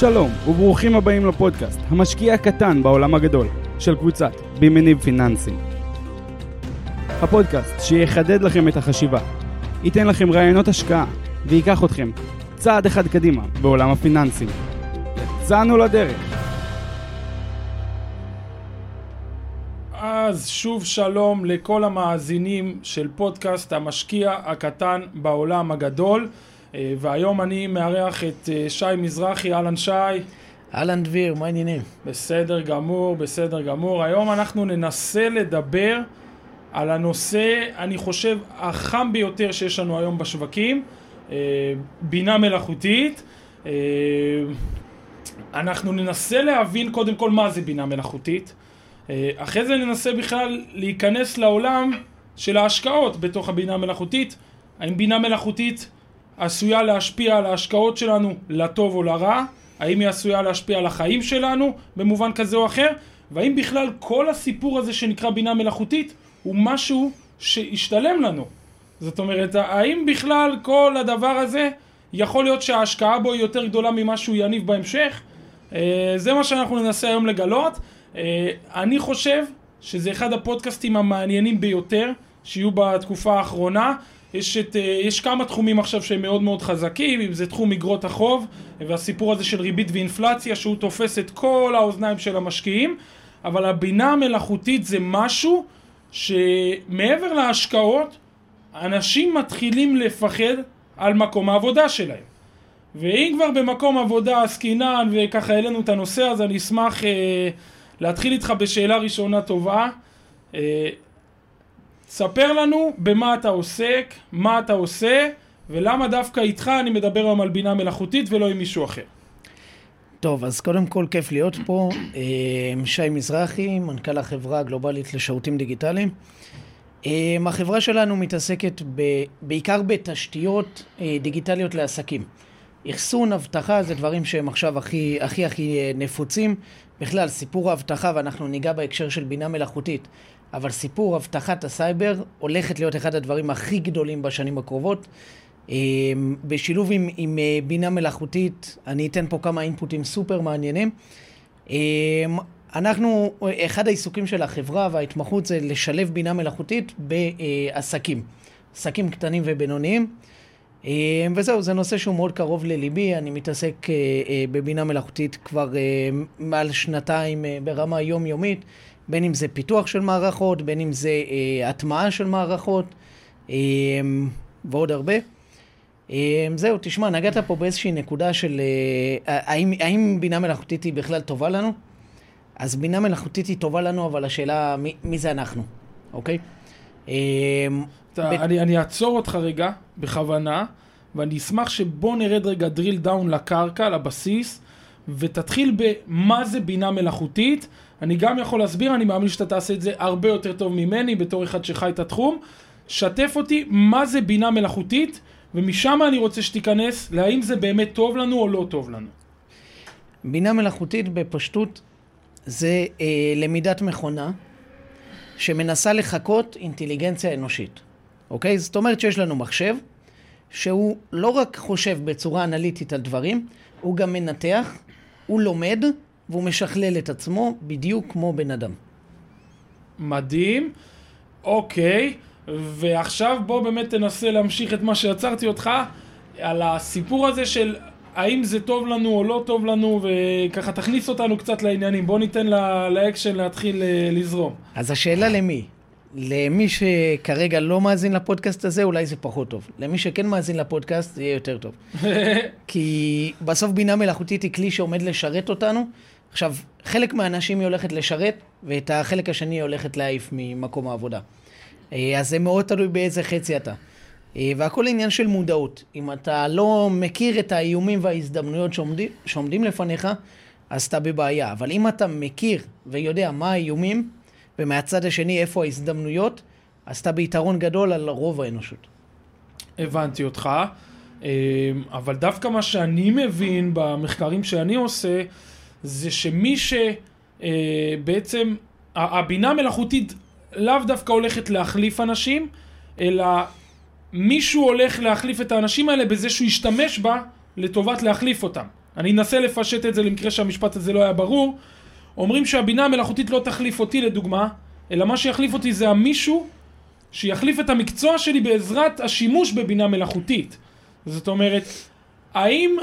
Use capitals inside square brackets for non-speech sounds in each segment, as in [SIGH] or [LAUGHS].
שלום וברוכים הבאים לפודקאסט, המשקיע הקטן בעולם הגדול, של קבוצת בימניב פיננסים. הפודקאסט שיחדד לכם את החשיבה, ייתן לכם רעיונות השקעה וייקח אתכם צעד אחד קדימה בעולם הפיננסים. יצאנו לדרך. אז שוב שלום לכל המאזינים של פודקאסט המשקיע הקטן בעולם הגדול. אה, והיום אני מארח את אה, שי מזרחי, אהלן שי. אהלן דביר, מה העניינים? בסדר גמור, בסדר גמור. היום אנחנו ננסה לדבר על הנושא, אני חושב, החם ביותר שיש לנו היום בשווקים, אה, בינה מלאכותית. אנחנו ננסה להבין קודם כל מה זה בינה מלאכותית. אחרי זה ננסה בכלל להיכנס לעולם של ההשקעות בתוך הבינה המלאכותית. האם בינה מלאכותית עשויה להשפיע על ההשקעות שלנו לטוב או לרע, האם היא עשויה להשפיע על החיים שלנו במובן כזה או אחר, והאם בכלל כל הסיפור הזה שנקרא בינה מלאכותית הוא משהו שישתלם לנו. זאת אומרת, האם בכלל כל הדבר הזה יכול להיות שההשקעה בו היא יותר גדולה ממה שהוא יניב בהמשך? אה, זה מה שאנחנו ננסה היום לגלות. אה, אני חושב שזה אחד הפודקאסטים המעניינים ביותר שיהיו בתקופה האחרונה. יש, את, אה, יש כמה תחומים עכשיו שהם מאוד מאוד חזקים, אם זה תחום אגרות החוב, והסיפור הזה של ריבית ואינפלציה, שהוא תופס את כל האוזניים של המשקיעים, אבל הבינה המלאכותית זה משהו שמעבר להשקעות, אנשים מתחילים לפחד על מקום העבודה שלהם. ואם כבר במקום עבודה עסקינן וככה העלינו את הנושא, אז אני אשמח אה, להתחיל איתך בשאלה ראשונה טובה. אה, ספר לנו במה אתה עוסק, מה אתה עושה, ולמה דווקא איתך אני מדבר היום על בינה מלאכותית ולא עם מישהו אחר. טוב, אז קודם כל כיף להיות פה. אה, שי מזרחי, מנכ"ל החברה הגלובלית לשירותים דיגיטליים. אה, החברה שלנו מתעסקת ב, בעיקר בתשתיות אה, דיגיטליות לעסקים. אחסון, אבטחה, זה דברים שהם עכשיו הכי הכי, הכי נפוצים. בכלל, סיפור האבטחה, ואנחנו ניגע בהקשר של בינה מלאכותית. אבל סיפור אבטחת הסייבר הולכת להיות אחד הדברים הכי גדולים בשנים הקרובות. אמ, בשילוב עם, עם אה, בינה מלאכותית, אני אתן פה כמה אינפוטים סופר מעניינים. אמ, אנחנו, אחד העיסוקים של החברה וההתמחות זה לשלב בינה מלאכותית בעסקים, עסקים קטנים ובינוניים. וזהו, זה נושא שהוא מאוד קרוב לליבי, אני מתעסק אה, אה, בבינה מלאכותית כבר מעל שנתיים ברמה יומיומית. בין אם זה פיתוח של מערכות, בין אם זה אה, הטמעה של מערכות, אה, ועוד הרבה. אה, זהו, תשמע, נגעת פה באיזושהי נקודה של אה, האם, האם בינה מלאכותית היא בכלל טובה לנו? אז בינה מלאכותית היא טובה לנו, אבל השאלה מי, מי זה אנחנו, אוקיי? אה, אתה, ב... אני, אני אעצור אותך רגע, בכוונה, ואני אשמח שבוא נרד רגע drill down לקרקע, לבסיס, ותתחיל במה זה בינה מלאכותית. אני גם יכול להסביר, אני מאמין שאתה תעשה את זה הרבה יותר טוב ממני, בתור אחד שחי את התחום. שתף אותי מה זה בינה מלאכותית, ומשם אני רוצה שתיכנס להאם זה באמת טוב לנו או לא טוב לנו. בינה מלאכותית בפשטות זה אה, למידת מכונה שמנסה לחקות אינטליגנציה אנושית, אוקיי? זאת אומרת שיש לנו מחשב שהוא לא רק חושב בצורה אנליטית על דברים, הוא גם מנתח, הוא לומד והוא משכלל את עצמו בדיוק כמו בן אדם. מדהים. אוקיי, ועכשיו בוא באמת תנסה להמשיך את מה שעצרתי אותך על הסיפור הזה של האם זה טוב לנו או לא טוב לנו, וככה תכניס אותנו קצת לעניינים. בוא ניתן לאקשן להתחיל אה, לזרום. אז השאלה למי? למי שכרגע לא מאזין לפודקאסט הזה, אולי זה פחות טוב. למי שכן מאזין לפודקאסט, זה יהיה יותר טוב. [LAUGHS] כי בסוף בינה מלאכותית היא כלי שעומד לשרת אותנו, עכשיו, חלק מהאנשים היא הולכת לשרת, ואת החלק השני היא הולכת להעיף ממקום העבודה. אה, אז זה מאוד תלוי באיזה חצי אתה. אה, והכל עניין של מודעות. אם אתה לא מכיר את האיומים וההזדמנויות שעומדים, שעומדים לפניך, אז אתה בבעיה. אבל אם אתה מכיר ויודע מה האיומים, ומהצד השני איפה ההזדמנויות, אז אתה ביתרון גדול על רוב האנושות. הבנתי אותך, אה, אבל דווקא מה שאני מבין במחקרים שאני עושה, זה שמי שבעצם, אה, הבינה המלאכותית לאו דווקא הולכת להחליף אנשים, אלא מישהו הולך להחליף את האנשים האלה בזה שהוא ישתמש בה לטובת להחליף אותם. אני אנסה לפשט את זה למקרה שהמשפט הזה לא היה ברור. אומרים שהבינה המלאכותית לא תחליף אותי לדוגמה, אלא מה שיחליף אותי זה המישהו שיחליף את המקצוע שלי בעזרת השימוש בבינה מלאכותית. זאת אומרת, האם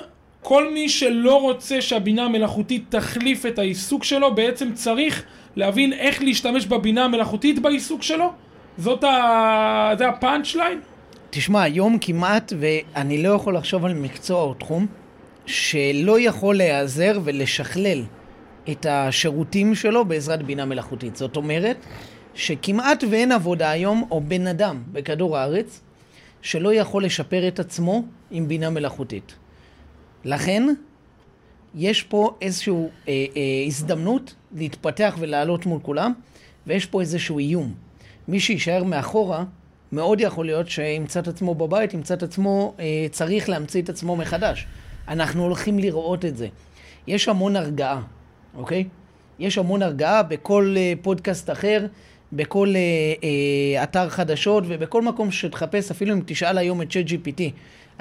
כל מי שלא רוצה שהבינה המלאכותית תחליף את העיסוק שלו, בעצם צריך להבין איך להשתמש בבינה המלאכותית בעיסוק שלו? זאת ה... זה הפאנצ' ליין? תשמע, היום כמעט, ואני לא יכול לחשוב על מקצוע או תחום, שלא יכול להיעזר ולשכלל את השירותים שלו בעזרת בינה מלאכותית. זאת אומרת, שכמעט ואין עבודה היום, או בן אדם בכדור הארץ, שלא יכול לשפר את עצמו עם בינה מלאכותית. לכן, יש פה איזושהי אה, אה, הזדמנות להתפתח ולעלות מול כולם, ויש פה איזשהו איום. מי שיישאר מאחורה, מאוד יכול להיות שימצא את עצמו בבית, ימצא את עצמו, אה, צריך להמציא את עצמו מחדש. אנחנו הולכים לראות את זה. יש המון הרגעה, אוקיי? יש המון הרגעה בכל אה, פודקאסט אחר, בכל אה, אה, אתר חדשות ובכל מקום שתחפש, אפילו אם תשאל היום את ChatGPT,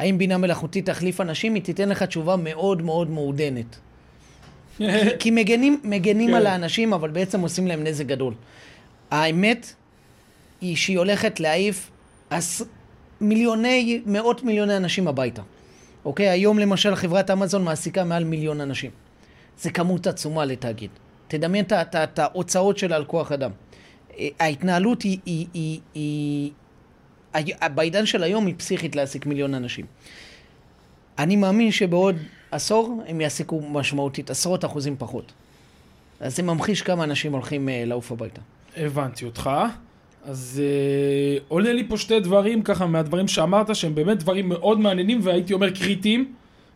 האם בינה מלאכותית תחליף אנשים, היא תיתן לך תשובה מאוד מאוד מעודנת. כי, [LAUGHS] כי מגנים, מגנים כן. על האנשים, אבל בעצם עושים להם נזק גדול. האמת היא שהיא הולכת להעיף עש... מיליוני, מאות מיליוני אנשים הביתה. אוקיי? היום למשל חברת אמזון מעסיקה מעל מיליון אנשים. זה כמות עצומה לתאגיד. תדמיין את ההוצאות שלה על כוח אדם. אה, ההתנהלות היא, היא, היא, היא, בעידן של היום היא פסיכית להעסיק מיליון אנשים. אני מאמין שבעוד עשור הם יעסיקו משמעותית, עשרות אחוזים פחות. אז זה ממחיש כמה אנשים הולכים אה, לעוף הביתה. הבנתי אותך. אז אה, עולה לי פה שתי דברים ככה מהדברים שאמרת שהם באמת דברים מאוד מעניינים והייתי אומר קריטיים.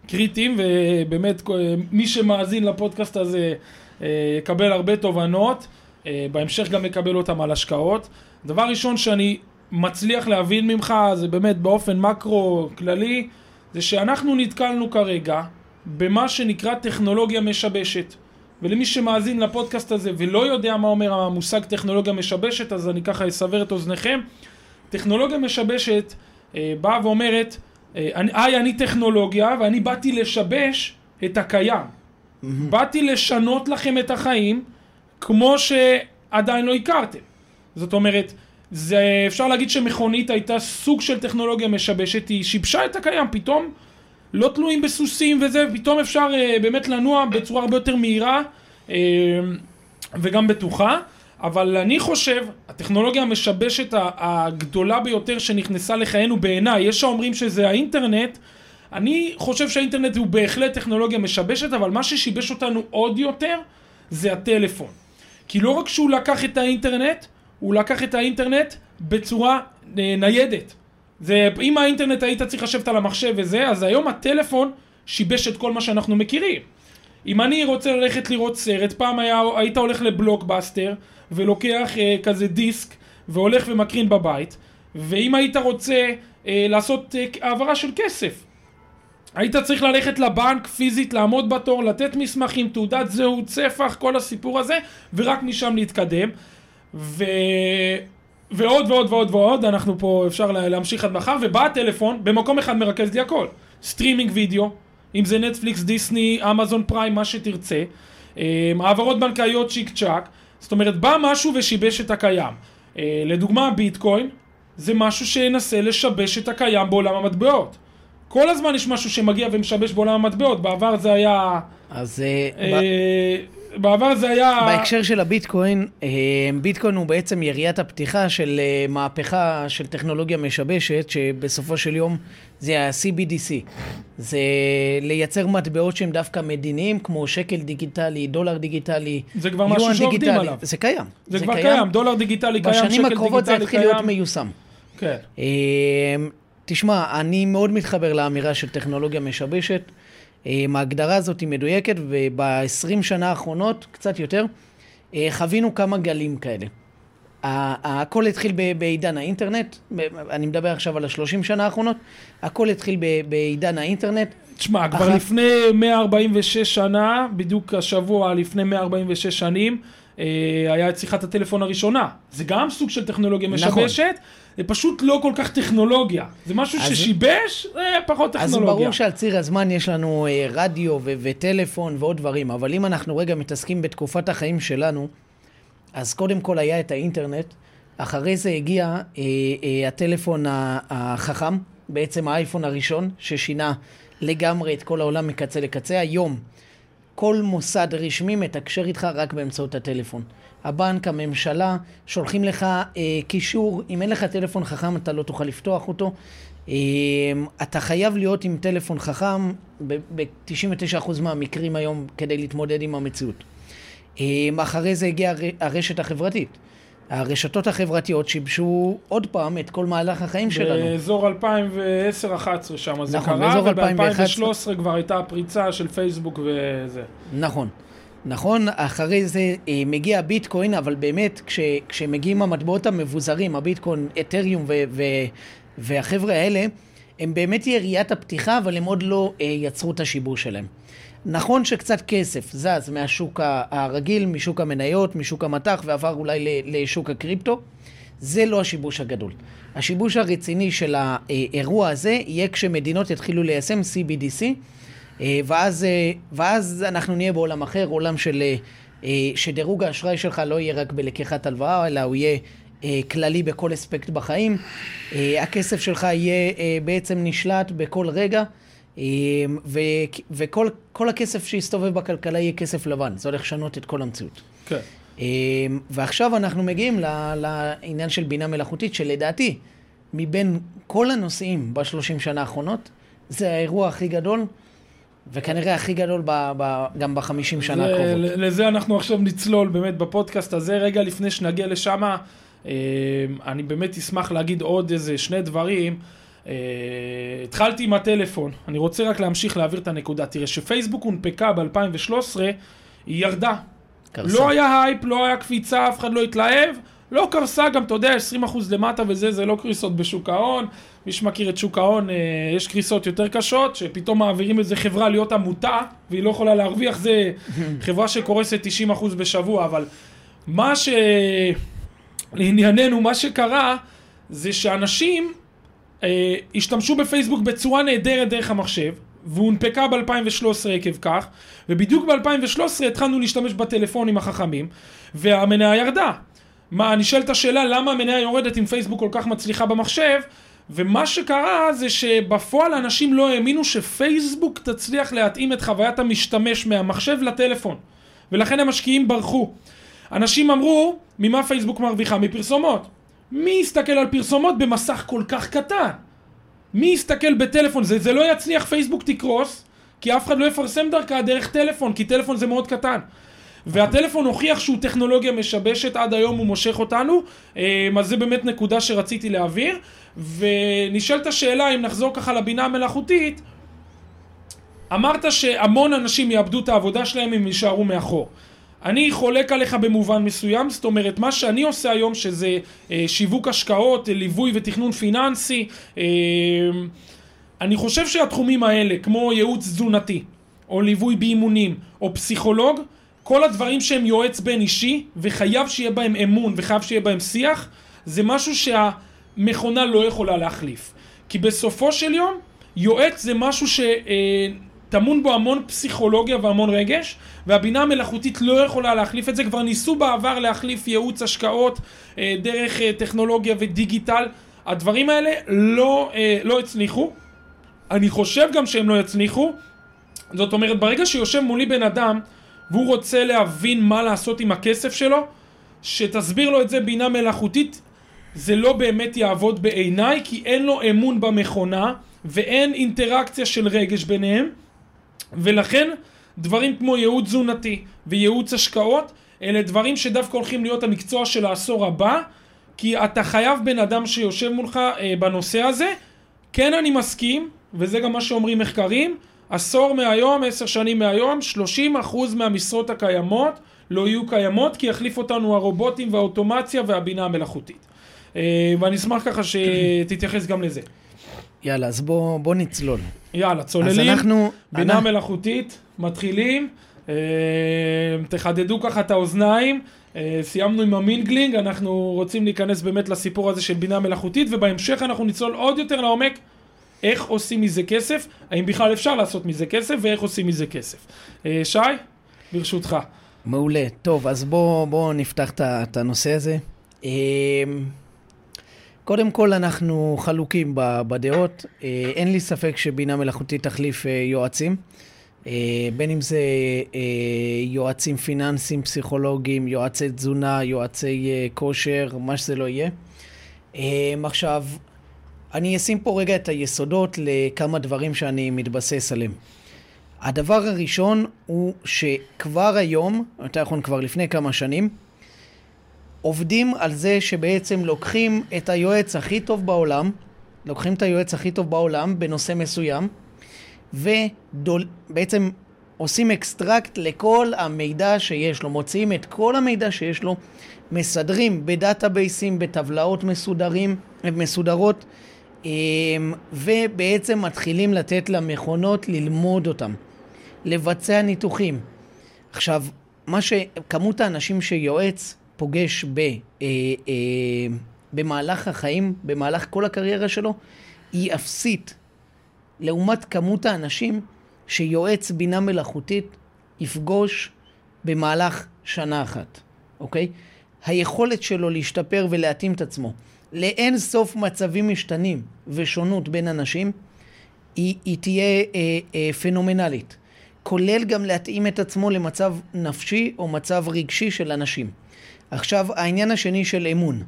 קריטיים ובאמת אה, מי שמאזין לפודקאסט הזה אה, יקבל הרבה תובנות. אה, בהמשך גם יקבל אותם על השקעות. דבר ראשון שאני מצליח להבין ממך זה באמת באופן מקרו כללי זה שאנחנו נתקלנו כרגע במה שנקרא טכנולוגיה משבשת. ולמי שמאזין לפודקאסט הזה ולא יודע מה אומר המושג טכנולוגיה משבשת, אז אני ככה אסבר את אוזניכם. טכנולוגיה משבשת אה, באה ואומרת, אה, אני, היי, אני טכנולוגיה ואני באתי לשבש את הקיים. באתי לשנות לכם את החיים כמו שעדיין לא הכרתם. זאת אומרת, זה, אפשר להגיד שמכונית הייתה סוג של טכנולוגיה משבשת, היא שיבשה את הקיים, פתאום לא תלויים בסוסים וזה, פתאום אפשר uh, באמת לנוע בצורה הרבה יותר מהירה uh, וגם בטוחה. אבל אני חושב, הטכנולוגיה המשבשת הגדולה ביותר שנכנסה לחיינו בעיניי, יש האומרים שזה האינטרנט, אני חושב שהאינטרנט הוא בהחלט טכנולוגיה משבשת, אבל מה ששיבש אותנו עוד יותר זה הטלפון. כי לא רק שהוא לקח את האינטרנט, הוא לקח את האינטרנט בצורה אה, ניידת. זה, אם האינטרנט היית צריך לשבת על המחשב וזה, אז היום הטלפון שיבש את כל מה שאנחנו מכירים. אם אני רוצה ללכת לראות סרט, פעם היה, היית הולך לבלוקבאסטר ולוקח אה, כזה דיסק והולך ומקרין בבית, ואם היית רוצה אה, לעשות אה, העברה של כסף, היית צריך ללכת לבנק פיזית, לעמוד בתור, לתת מסמכים, תעודת זהות, ספח, כל הסיפור הזה, ורק משם להתקדם. ו... ועוד ועוד ועוד ועוד, אנחנו פה אפשר לה- להמשיך עד מחר, ובא הטלפון, במקום אחד מרכז לי הכל. סטרימינג וידאו, אם זה נטפליקס, דיסני, אמזון פריים, מה שתרצה. אה, העברות בנקאיות צ'יק צ'אק. זאת אומרת, בא משהו ושיבש את הקיים. אה, לדוגמה, ביטקוין, זה משהו שינסה לשבש את הקיים בעולם המטבעות. כל הזמן יש משהו שמגיע ומשבש בעולם המטבעות, בעבר זה היה... אז אה, ב- אה, בעבר זה היה... בהקשר של הביטקוין, אה, ביטקוין הוא בעצם יריית הפתיחה של אה, מהפכה של טכנולוגיה משבשת, שבסופו של יום זה ה-CBDC. זה לייצר מטבעות שהם דווקא מדיניים, כמו שקל דיגיטלי, דולר דיגיטלי, זה כבר משהו יואן שעובדים דיגיטלי. עליו. זה קיים. זה כבר קיים, דולר דיגיטלי קיים, שקל בשנים דיגיטלי הקרובות זה יתחיל להיות מיושם. כן. אה, תשמע, אני מאוד מתחבר לאמירה של טכנולוגיה משבשת. אה, ההגדרה הזאת היא מדויקת, וב-20 שנה האחרונות, קצת יותר, אה, חווינו כמה גלים כאלה. הכל התחיל בעידן האינטרנט, אני מדבר עכשיו על ה-30 שנה האחרונות, הכל התחיל בעידן האינטרנט. תשמע, כבר אחת- לפני 146 שנה, בדיוק השבוע לפני 146 שנים, אה, היה את שיחת הטלפון הראשונה. זה גם סוג של טכנולוגיה נכון. זה פשוט לא כל כך טכנולוגיה. זה משהו אז- ששיבש, זה פחות אז טכנולוגיה. ברור שעל ציר הזמן יש לנו אה, רדיו ו- וטלפון ועוד דברים, אבל אם אנחנו רגע מתעסקים בתקופת החיים שלנו, אז קודם כל היה את האינטרנט, אחרי זה הגיע אה, אה, הטלפון החכם, בעצם האייפון הראשון, ששינה לגמרי את כל העולם מקצה לקצה. היום כל מוסד רשמי מתקשר איתך רק באמצעות הטלפון. הבנק, הממשלה, שולחים לך אה, קישור, אם אין לך טלפון חכם אתה לא תוכל לפתוח אותו. אה, אתה חייב להיות עם טלפון חכם ב-99% מהמקרים היום כדי להתמודד עם המציאות. אה, אחרי זה הגיעה הר- הרשת החברתית. הרשתות החברתיות שיבשו עוד פעם את כל מהלך החיים שלנו. באזור 2010-2011 שם זה נכון, קרה, באזור 2011. וב-2013 כבר הייתה הפריצה של פייסבוק וזה. נכון. נכון, אחרי זה אה, מגיע הביטקוין, אבל באמת, כש, כשמגיעים המטבעות המבוזרים, הביטקוין, אתריום ו, ו, והחבר'ה האלה, הם באמת יריית הפתיחה, אבל הם עוד לא אה, יצרו את השיבוש שלהם. נכון שקצת כסף זז מהשוק הרגיל, משוק המניות, משוק המטח, ועבר אולי לשוק הקריפטו, זה לא השיבוש הגדול. השיבוש הרציני של האירוע הזה יהיה כשמדינות יתחילו ליישם CBDC, אה, ואז, אה, ואז אנחנו נהיה בעולם אחר, עולם של... אה, שדירוג האשראי שלך לא יהיה רק בלקיחת הלוואה, אלא הוא יהיה כללי בכל אספקט בחיים. הכסף שלך יהיה בעצם נשלט בכל רגע, ו- וכל כל הכסף שיסתובב בכלכלה יהיה כסף לבן. זה הולך לשנות את כל המציאות. כן. אה, ועכשיו אנחנו מגיעים לעניין של בינה מלאכותית, שלדעתי, מבין כל הנושאים בשלושים שנה האחרונות, זה האירוע הכי גדול, וכנראה הכי גדול ב, ב, גם בחמישים שנה הקרובות. לזה אנחנו עכשיו נצלול באמת בפודקאסט הזה. רגע לפני שנגיע לשם, אה, אני באמת אשמח להגיד עוד איזה שני דברים. אה, התחלתי עם הטלפון, אני רוצה רק להמשיך להעביר את הנקודה. תראה, שפייסבוק הונפקה ב-2013, היא ירדה. קרסה. לא היה הייפ, לא היה קפיצה, אף אחד לא התלהב. לא קרסה, גם אתה יודע, 20% למטה וזה, זה לא קריסות בשוק ההון. מי שמכיר את שוק ההון, אה, יש קריסות יותר קשות, שפתאום מעבירים איזה חברה להיות עמותה, והיא לא יכולה להרוויח, זה [LAUGHS] חברה שקורסת 90% בשבוע, אבל מה ש... לענייננו, מה שקרה, זה שאנשים אה, השתמשו בפייסבוק בצורה נהדרת דרך המחשב, והונפקה ב-2013 עקב כך, ובדיוק ב-2013 התחלנו להשתמש בטלפונים החכמים, והמניה ירדה. מה, נשאלת השאלה למה המניה יורדת אם פייסבוק כל כך מצליחה במחשב, ומה שקרה זה שבפועל אנשים לא האמינו שפייסבוק תצליח להתאים את חוויית המשתמש מהמחשב לטלפון, ולכן המשקיעים ברחו. אנשים אמרו, ממה פייסבוק מרוויחה? מפרסומות. מי יסתכל על פרסומות במסך כל כך קטן? מי יסתכל בטלפון? זה, זה לא יצליח, פייסבוק תקרוס, כי אף אחד לא יפרסם דרכה דרך טלפון, כי טלפון זה מאוד קטן. והטלפון הוכיח שהוא טכנולוגיה משבשת, עד היום הוא מושך אותנו, אה, אז זה באמת נקודה שרציתי להעביר. ונשאלת השאלה, אם נחזור ככה לבינה המלאכותית, אמרת שהמון אנשים יאבדו את העבודה שלהם אם יישארו מאחור. אני חולק עליך במובן מסוים, זאת אומרת, מה שאני עושה היום, שזה אה, שיווק השקעות, אה, ליווי ותכנון פיננסי, אה, אני חושב שהתחומים האלה, כמו ייעוץ תזונתי, או ליווי באימונים, או פסיכולוג, כל הדברים שהם יועץ בין אישי, וחייב שיהיה בהם אמון, וחייב שיהיה בהם שיח, זה משהו שהמכונה לא יכולה להחליף. כי בסופו של יום, יועץ זה משהו שטמון בו המון פסיכולוגיה והמון רגש, והבינה המלאכותית לא יכולה להחליף את זה. כבר ניסו בעבר להחליף ייעוץ השקעות אה, דרך אה, טכנולוגיה ודיגיטל. הדברים האלה לא, אה, לא הצליחו. אני חושב גם שהם לא יצליחו. זאת אומרת, ברגע שיושב מולי בן אדם, והוא רוצה להבין מה לעשות עם הכסף שלו, שתסביר לו את זה בינה מלאכותית, זה לא באמת יעבוד בעיניי, כי אין לו אמון במכונה, ואין אינטראקציה של רגש ביניהם, ולכן דברים כמו ייעוץ תזונתי וייעוץ השקעות, אלה דברים שדווקא הולכים להיות המקצוע של העשור הבא, כי אתה חייב בן אדם שיושב מולך אה, בנושא הזה. כן אני מסכים, וזה גם מה שאומרים מחקרים, עשור מהיום, עשר שנים מהיום, 30% מהמשרות הקיימות לא יהיו קיימות, כי יחליף אותנו הרובוטים והאוטומציה והבינה המלאכותית. אה, ואני אשמח ככה שתתייחס גם לזה. יאללה, אז בוא, בוא נצלול. יאללה, צוללים, אנחנו... בינה אנחנו- מלאכותית, מתחילים, אה, תחדדו ככה את האוזניים, אה, סיימנו עם המינגלינג, אנחנו רוצים להיכנס באמת לסיפור הזה של בינה מלאכותית, ובהמשך אנחנו נצלול עוד יותר לעומק איך עושים מזה כסף, האם בכלל אפשר לעשות מזה כסף, ואיך עושים מזה כסף. אה, שי, ברשותך. מעולה. טוב, אז בואו בוא נפתח את הנושא הזה. אה, קודם כל, אנחנו חלוקים בדעות. אין לי ספק שבינה מלאכותית תחליף יועצים. אה, בין אם זה אה, יועצים פיננסיים, פסיכולוגיים, יועצי תזונה, יועצי אה, כושר, מה שזה לא יהיה. עכשיו, אני אשים פה רגע את היסודות לכמה דברים שאני מתבסס עליהם. הדבר הראשון הוא שכבר היום, יותר נכון כבר לפני כמה שנים, עובדים על זה שבעצם לוקחים את היועץ הכי טוב בעולם, לוקחים את היועץ הכי טוב בעולם בנושא מסוים, ובעצם עושים extract לכל המידע שיש לו, מוציאים את כל המידע שיש לו, מסדרים בדאטאבייסים, בטבלאות מסודרים, מסודרות, אמ, ובעצם מתחילים לתת למכונות ללמוד אותם, לבצע ניתוחים. עכשיו, מה ש... כמות האנשים שיועץ פוגש ב, אה, אה, במהלך החיים, במהלך כל הקריירה שלו, היא אפסית לעומת כמות האנשים שיועץ בינה מלאכותית יפגוש במהלך שנה אחת, אוקיי? היכולת שלו להשתפר ולהתאים את עצמו לאין סוף מצבים משתנים ושונות בין אנשים, היא, היא תהיה אה, אה, פנומנלית. כולל גם להתאים את עצמו למצב נפשי או מצב רגשי של אנשים. עכשיו, העניין השני של אמון.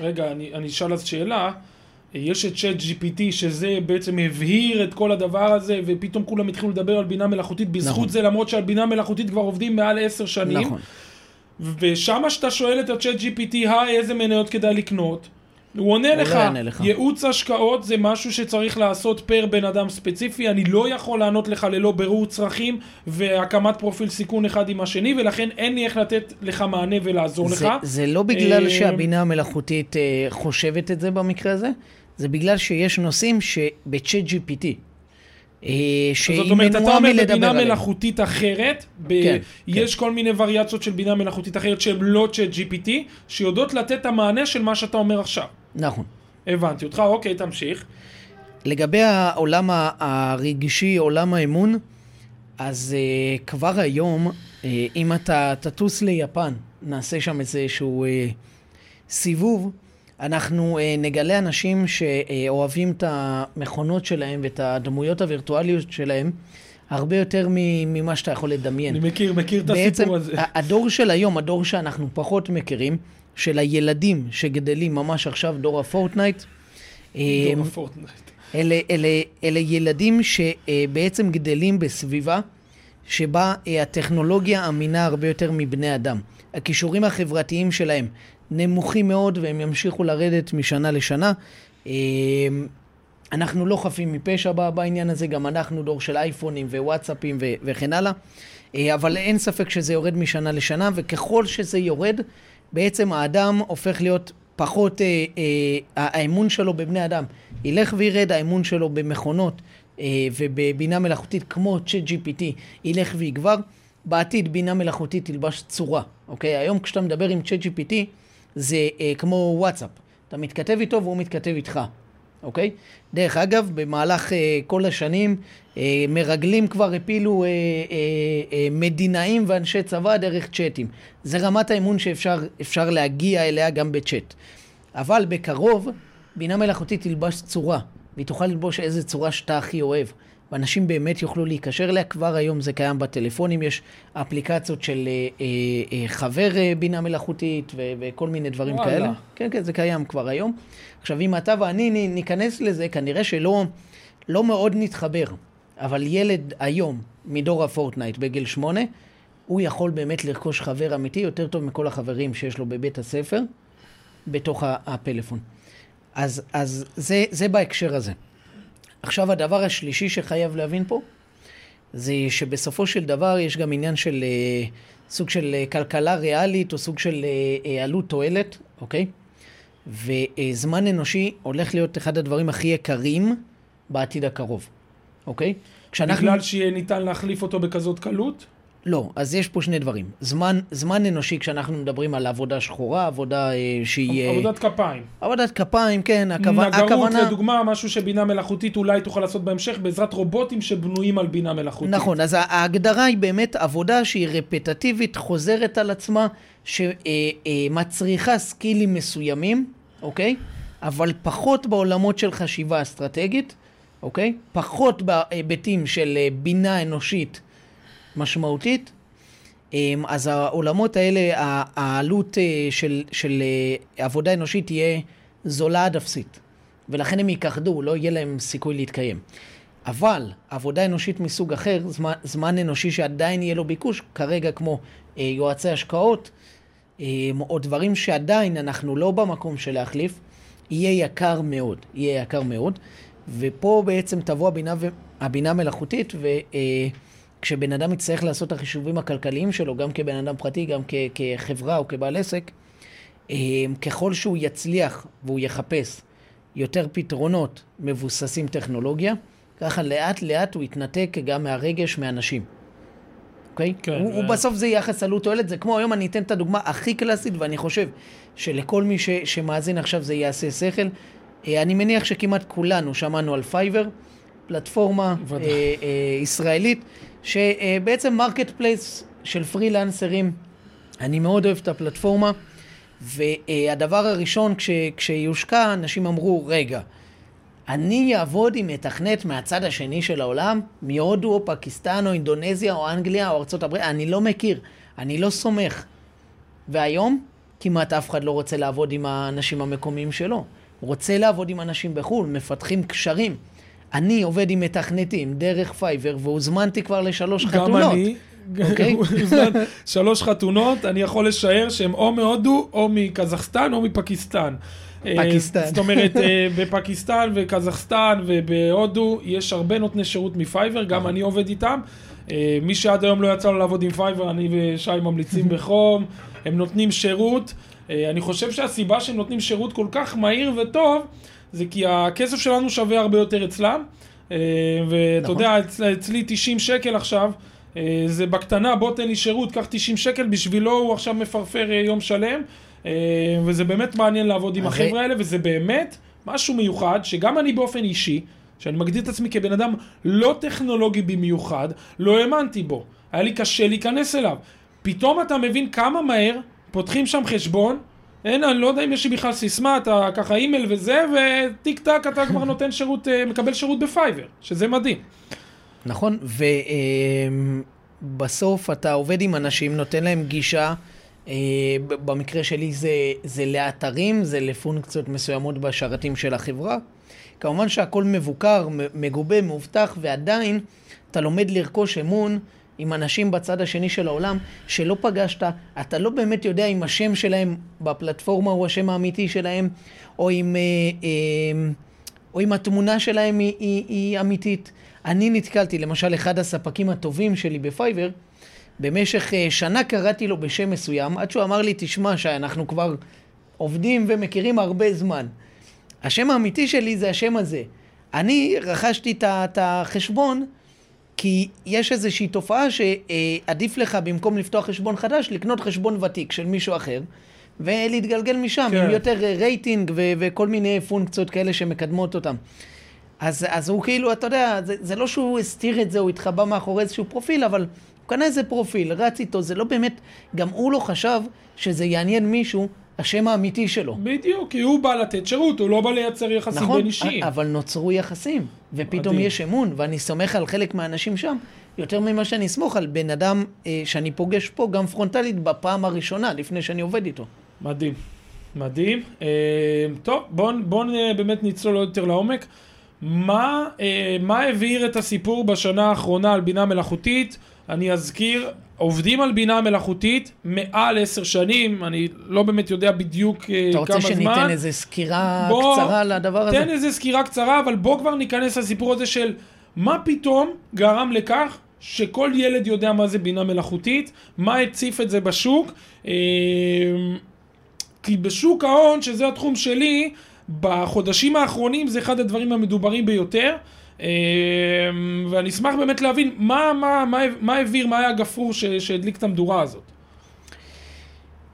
רגע, אני אשאל אז שאלה. יש את צ'אט GPT שזה בעצם הבהיר את כל הדבר הזה ופתאום כולם התחילו לדבר על בינה מלאכותית בזכות נכון. זה למרות שעל בינה מלאכותית כבר עובדים מעל עשר שנים. נכון. ושמה שאתה שואל את הצ'אט GPT, היי איזה מניות כדאי לקנות, הוא עונה לך, לא לך, ייעוץ השקעות זה משהו שצריך לעשות פר בן אדם ספציפי, אני לא יכול לענות לך ללא בירור צרכים והקמת פרופיל סיכון אחד עם השני, ולכן אין לי איך לתת לך מענה ולעזור זה, לך. זה לא בגלל אה, שהבינה המלאכותית אה, חושבת את זה במקרה הזה, זה בגלל שיש נושאים שבצ'אט GPT, אה, זאת אומרת, אתה אומר בבינה מלאכותית אחרת, ב- כן, יש כן. כל מיני וריאציות של בינה מלאכותית אחרת שהן לא צ'אט GPT, שיודעות לתת את המענה של מה שאתה אומר עכשיו. נכון. הבנתי אותך, אוקיי, תמשיך. לגבי העולם הרגשי, עולם האמון, אז uh, כבר היום, uh, אם אתה תטוס ליפן, נעשה שם איזשהו uh, סיבוב, אנחנו uh, נגלה אנשים שאוהבים את המכונות שלהם ואת הדמויות הווירטואליות שלהם הרבה יותר ממה שאתה יכול לדמיין. אני מכיר, מכיר את הסיפור הזה. בעצם הדור של היום, הדור שאנחנו פחות מכירים, של הילדים שגדלים ממש עכשיו, דור הפורטנייט. דור אה, הפורטנייט. אלה, אלה, אלה ילדים שבעצם גדלים בסביבה שבה אה, הטכנולוגיה אמינה הרבה יותר מבני אדם. הכישורים החברתיים שלהם נמוכים מאוד והם ימשיכו לרדת משנה לשנה. אה, אנחנו לא חפים מפשע בעניין הזה, גם אנחנו דור של אייפונים ווואטסאפים וכן הלאה, אבל אין ספק שזה יורד משנה לשנה, וככל שזה יורד, בעצם האדם הופך להיות פחות, אה, אה, האמון שלו בבני אדם ילך וירד, האמון שלו במכונות אה, ובבינה מלאכותית כמו צ'אט GPT ילך ויגבר. בעתיד בינה מלאכותית תלבש צורה, אוקיי? היום כשאתה מדבר עם צ'אט GPT זה אה, כמו וואטסאפ. אתה מתכתב איתו והוא מתכתב איתך. אוקיי? דרך אגב, במהלך אה, כל השנים, אה, מרגלים כבר הפילו אה, אה, אה, מדינאים ואנשי צבא דרך צ'אטים. זה רמת האמון שאפשר להגיע אליה גם בצ'אט. אבל בקרוב, בינה מלאכותית תלבש צורה, והיא תוכל ללבוש איזה צורה שאתה הכי אוהב. ואנשים באמת יוכלו להיקשר אליה. כבר היום זה קיים בטלפונים, יש אפליקציות של אה, אה, אה, חבר אה, בינה מלאכותית ו- וכל מיני דברים וואלה. כאלה. כן, כן, זה קיים כבר היום. עכשיו, אם אתה ואני ניכנס לזה, כנראה שלא לא מאוד נתחבר. אבל ילד היום, מדור הפורטנייט בגיל שמונה, הוא יכול באמת לרכוש חבר אמיתי יותר טוב מכל החברים שיש לו בבית הספר, בתוך הפלאפון. אז, אז זה, זה בהקשר הזה. עכשיו הדבר השלישי שחייב להבין פה, זה שבסופו של דבר יש גם עניין של uh, סוג של uh, כלכלה ריאלית או סוג של uh, עלות תועלת, אוקיי? וזמן אנושי הולך להיות אחד הדברים הכי יקרים בעתיד הקרוב, אוקיי? כשאנחנו... בגלל שיהיה ניתן להחליף אותו בכזאת קלות? לא, אז יש פה שני דברים. זמן, זמן אנושי, כשאנחנו מדברים על עבודה שחורה, עבודה אה, שהיא... אה, עבודת כפיים. עבודת כפיים, כן, הכוונה... נגרות הכוונה... לדוגמה, משהו שבינה מלאכותית אולי תוכל לעשות בהמשך בעזרת רובוטים שבנויים על בינה מלאכותית. נכון, אז ההגדרה היא באמת עבודה שהיא רפטטיבית, חוזרת על עצמה, שמצריכה סקילים מסוימים, אוקיי? אבל פחות בעולמות של חשיבה אסטרטגית, אוקיי? פחות בהיבטים של אה, בינה אנושית משמעותית. אמ, אז העולמות האלה, העלות אה, של, של אה, עבודה אנושית תהיה זולה עד אפסית. ולכן הם ייכחדו, לא יהיה להם סיכוי להתקיים. אבל עבודה אנושית מסוג אחר, זמן, זמן אנושי שעדיין יהיה לו ביקוש, כרגע כמו אה, יועצי השקעות, אה, או דברים שעדיין אנחנו לא במקום של להחליף, יהיה יקר מאוד, יהיה יקר מאוד. ופה בעצם תבוא הבינה, הבינה המלאכותית, וכשבן אה, אדם יצטרך לעשות את החישובים הכלכליים שלו, גם כבן אדם פרטי, גם כ, כחברה או כבעל עסק, אה, ככל שהוא יצליח והוא יחפש יותר פתרונות מבוססים טכנולוגיה, ככה לאט לאט הוא יתנתק גם מהרגש מאנשים. אוקיי? Okay? כן. הוא, ו... הוא בסוף זה יחס עלות תועלת, זה כמו היום אני אתן את הדוגמה הכי קלאסית, ואני חושב שלכל מי ש, שמאזין עכשיו זה יעשה שכל. אה, אני מניח שכמעט כולנו שמענו על פייבר, פלטפורמה אה, אה, ישראלית, שבעצם marketplace של פרילנסרים. אני מאוד אוהב את הפלטפורמה, והדבר הראשון כש, כשהושקה, אנשים אמרו, רגע, אני אעבוד עם מתכנת מהצד השני של העולם, מהודו או פקיסטן או אינדונזיה או אנגליה או ארה"ב, אני לא מכיר, אני לא סומך. והיום כמעט אף אחד לא רוצה לעבוד עם האנשים המקומיים שלו. הוא רוצה לעבוד עם אנשים בחו"ל, מפתחים קשרים. אני עובד עם מתכנתים דרך פייבר, והוזמנתי כבר לשלוש גם חתונות. גם אני. אוקיי? [LAUGHS] שלוש חתונות, אני יכול לשער שהן או מהודו, או מקזחסטן, או מפקיסטן. פקיסטן. זאת אומרת, אה, בפקיסטן וקזחסטן ובהודו יש הרבה נותני שירות מפייבר, גם אני עובד איתם. אה, מי שעד היום לא יצא לו לעבוד עם פייבר, אני ושי ממליצים בחום, הם נותנים שירות. אה, אני חושב שהסיבה שהם נותנים שירות כל כך מהיר וטוב, זה כי הכסף שלנו שווה הרבה יותר אצלם. ואתה נכון. יודע, אצלי 90 שקל עכשיו, זה בקטנה, בוא תן לי שירות, קח 90 שקל, בשבילו הוא עכשיו מפרפר יום שלם. אה, וזה באמת מעניין לעבוד עם החבר'ה האלה, וזה באמת משהו מיוחד, שגם אני באופן אישי, שאני מגדיר את עצמי כבן אדם לא טכנולוגי במיוחד, לא האמנתי בו. היה לי קשה להיכנס אליו. פתאום אתה מבין כמה מהר פותחים שם חשבון, אין, אני לא יודע אם יש לי בכלל סיסמה, אתה ככה אימייל וזה, וטיק טק אתה כבר נותן שירות, אה, מקבל שירות בפייבר, שזה מדהים. נכון, ובסוף אתה עובד עם אנשים, נותן להם גישה. אה, במקרה שלי זה, זה לאתרים, זה לפונקציות מסוימות בשרתים של החברה. כמובן שהכל מבוקר, מגובה, מאובטח, ועדיין אתה לומד לרכוש אמון עם אנשים בצד השני של העולם שלא פגשת, אתה לא באמת יודע אם השם שלהם בפלטפורמה הוא השם האמיתי שלהם, או אם, אה, אה, או אם התמונה שלהם היא, היא, היא אמיתית. אני נתקלתי, למשל, אחד הספקים הטובים שלי בפייבר, במשך אה, שנה קראתי לו בשם מסוים, עד שהוא אמר לי, תשמע, שאנחנו כבר עובדים ומכירים הרבה זמן. השם האמיתי שלי זה השם הזה. אני רכשתי את החשבון כי יש איזושהי תופעה שעדיף לך במקום לפתוח חשבון חדש, לקנות חשבון ותיק של מישהו אחר. ולהתגלגל משם כן. עם יותר רייטינג ו- וכל מיני פונקציות כאלה שמקדמות אותם. אז, אז הוא כאילו, אתה יודע, זה, זה לא שהוא הסתיר את זה, הוא התחבא מאחורי איזשהו פרופיל, אבל הוא קנה איזה פרופיל, רץ איתו, זה לא באמת, גם הוא לא חשב שזה יעניין מישהו, השם האמיתי שלו. בדיוק, כי הוא בא לתת שירות, הוא לא בא לייצר יחסים נכון, בין אישיים. נכון, אבל נוצרו יחסים, ופתאום מדהים. יש אמון, ואני סומך על חלק מהאנשים שם, יותר ממה שאני אסמוך על בן אדם אה, שאני פוגש פה, גם פרונטלית, בפעם הראשונה, לפני שאני עובד איתו. מדהים, מדהים. אה, טוב, בואו בוא, באמת נצלול עוד יותר לעומק. מה, אה, מה הבהיר את הסיפור בשנה האחרונה על בינה מלאכותית? אני אזכיר, עובדים על בינה מלאכותית מעל עשר שנים, אני לא באמת יודע בדיוק כמה זמן. אתה רוצה שניתן איזה סקירה בוא, קצרה לדבר הזה? תן איזה סקירה קצרה, אבל בוא כבר ניכנס לסיפור הזה של מה פתאום גרם לכך שכל ילד יודע מה זה בינה מלאכותית, מה הציף את זה בשוק. אה, כי בשוק ההון, שזה התחום שלי, בחודשים האחרונים זה אחד הדברים המדוברים ביותר. אה, ואני אשמח באמת להבין מה, מה, מה, מה העביר, מה היה הגפרור שהדליק את המדורה הזאת.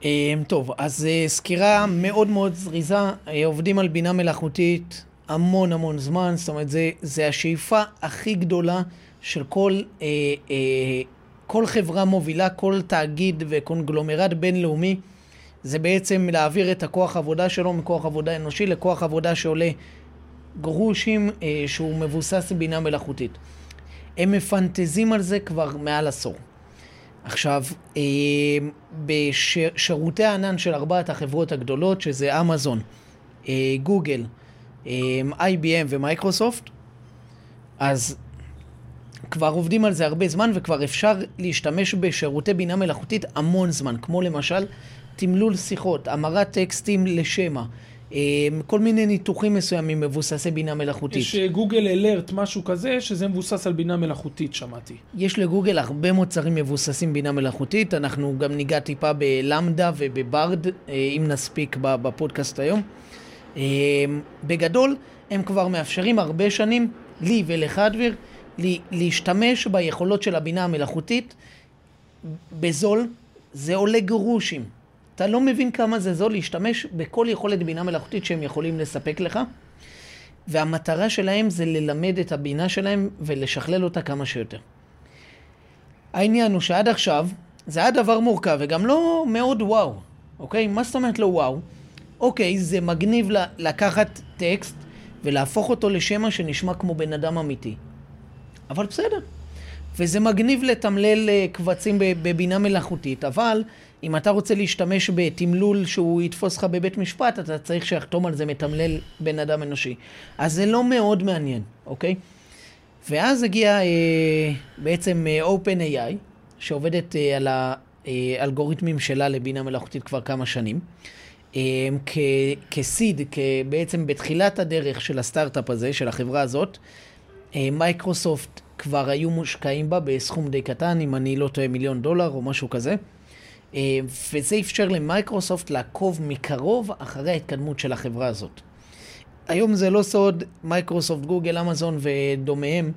אה, טוב, אז אה, סקירה מאוד מאוד זריזה. עובדים על בינה מלאכותית המון המון זמן, זאת אומרת, זה, זה השאיפה הכי גדולה של כל, כל חברה מובילה, כל תאגיד וקונגלומרט בינלאומי. זה בעצם להעביר את הכוח עבודה שלו מכוח עבודה אנושי לכוח עבודה שעולה גרושים, אה, שהוא מבוסס בינה מלאכותית. הם מפנטזים על זה כבר מעל עשור. עכשיו, אה, בשירותי הענן של ארבעת החברות הגדולות, שזה אמזון, אה, גוגל, אה, IBM ומייקרוסופט, אז כבר עובדים על זה הרבה זמן וכבר אפשר להשתמש בשירותי בינה מלאכותית המון זמן, כמו למשל תמלול שיחות, המרת טקסטים לשמע, כל מיני ניתוחים מסוימים מבוססי בינה מלאכותית. יש אה, גוגל אלרט, משהו כזה, שזה מבוסס על בינה מלאכותית, שמעתי. יש לגוגל הרבה מוצרים מבוססים בינה מלאכותית, אנחנו גם ניגע טיפה בלמדה ובברד, אה, אם נספיק בפודקאסט היום. אה, בגדול, הם כבר מאפשרים הרבה שנים, לי ולך דביר, להשתמש ביכולות של הבינה המלאכותית בזול, זה עולה גרושים. אתה לא מבין כמה זה זול להשתמש בכל יכולת בינה מלאכותית שהם יכולים לספק לך. והמטרה שלהם זה ללמד את הבינה שלהם ולשכלל אותה כמה שיותר. העניין הוא שעד עכשיו זה היה דבר מורכב וגם לא מאוד וואו, אוקיי? מה זאת אומרת לא וואו? אוקיי, זה מגניב לקחת טקסט ולהפוך אותו לשמע שנשמע כמו בן אדם אמיתי. אבל בסדר. וזה מגניב לתמלל אה, קבצים בבינה מלאכותית, אבל אם אתה רוצה להשתמש בתמלול שהוא יתפוס לך בבית משפט, אתה צריך שיחתום על זה מתמלל בן אדם אנושי. אז זה לא מאוד מעניין, אוקיי? ואז הגיע אה, בעצם אה, OpenAI, שעובדת אה, על האלגוריתמים שלה לבינה מלאכותית כבר כמה שנים. אה, כ seed, בעצם בתחילת הדרך של הסטארט-אפ הזה, של החברה הזאת, אה, מייקרוסופט כבר היו מושקעים בה בסכום די קטן, אם אני לא טועה מיליון דולר או משהו כזה. אה, וזה אפשר למייקרוסופט לעקוב מקרוב אחרי ההתקדמות של החברה הזאת. היום זה לא סוד, מייקרוסופט, גוגל, אמזון ודומיהם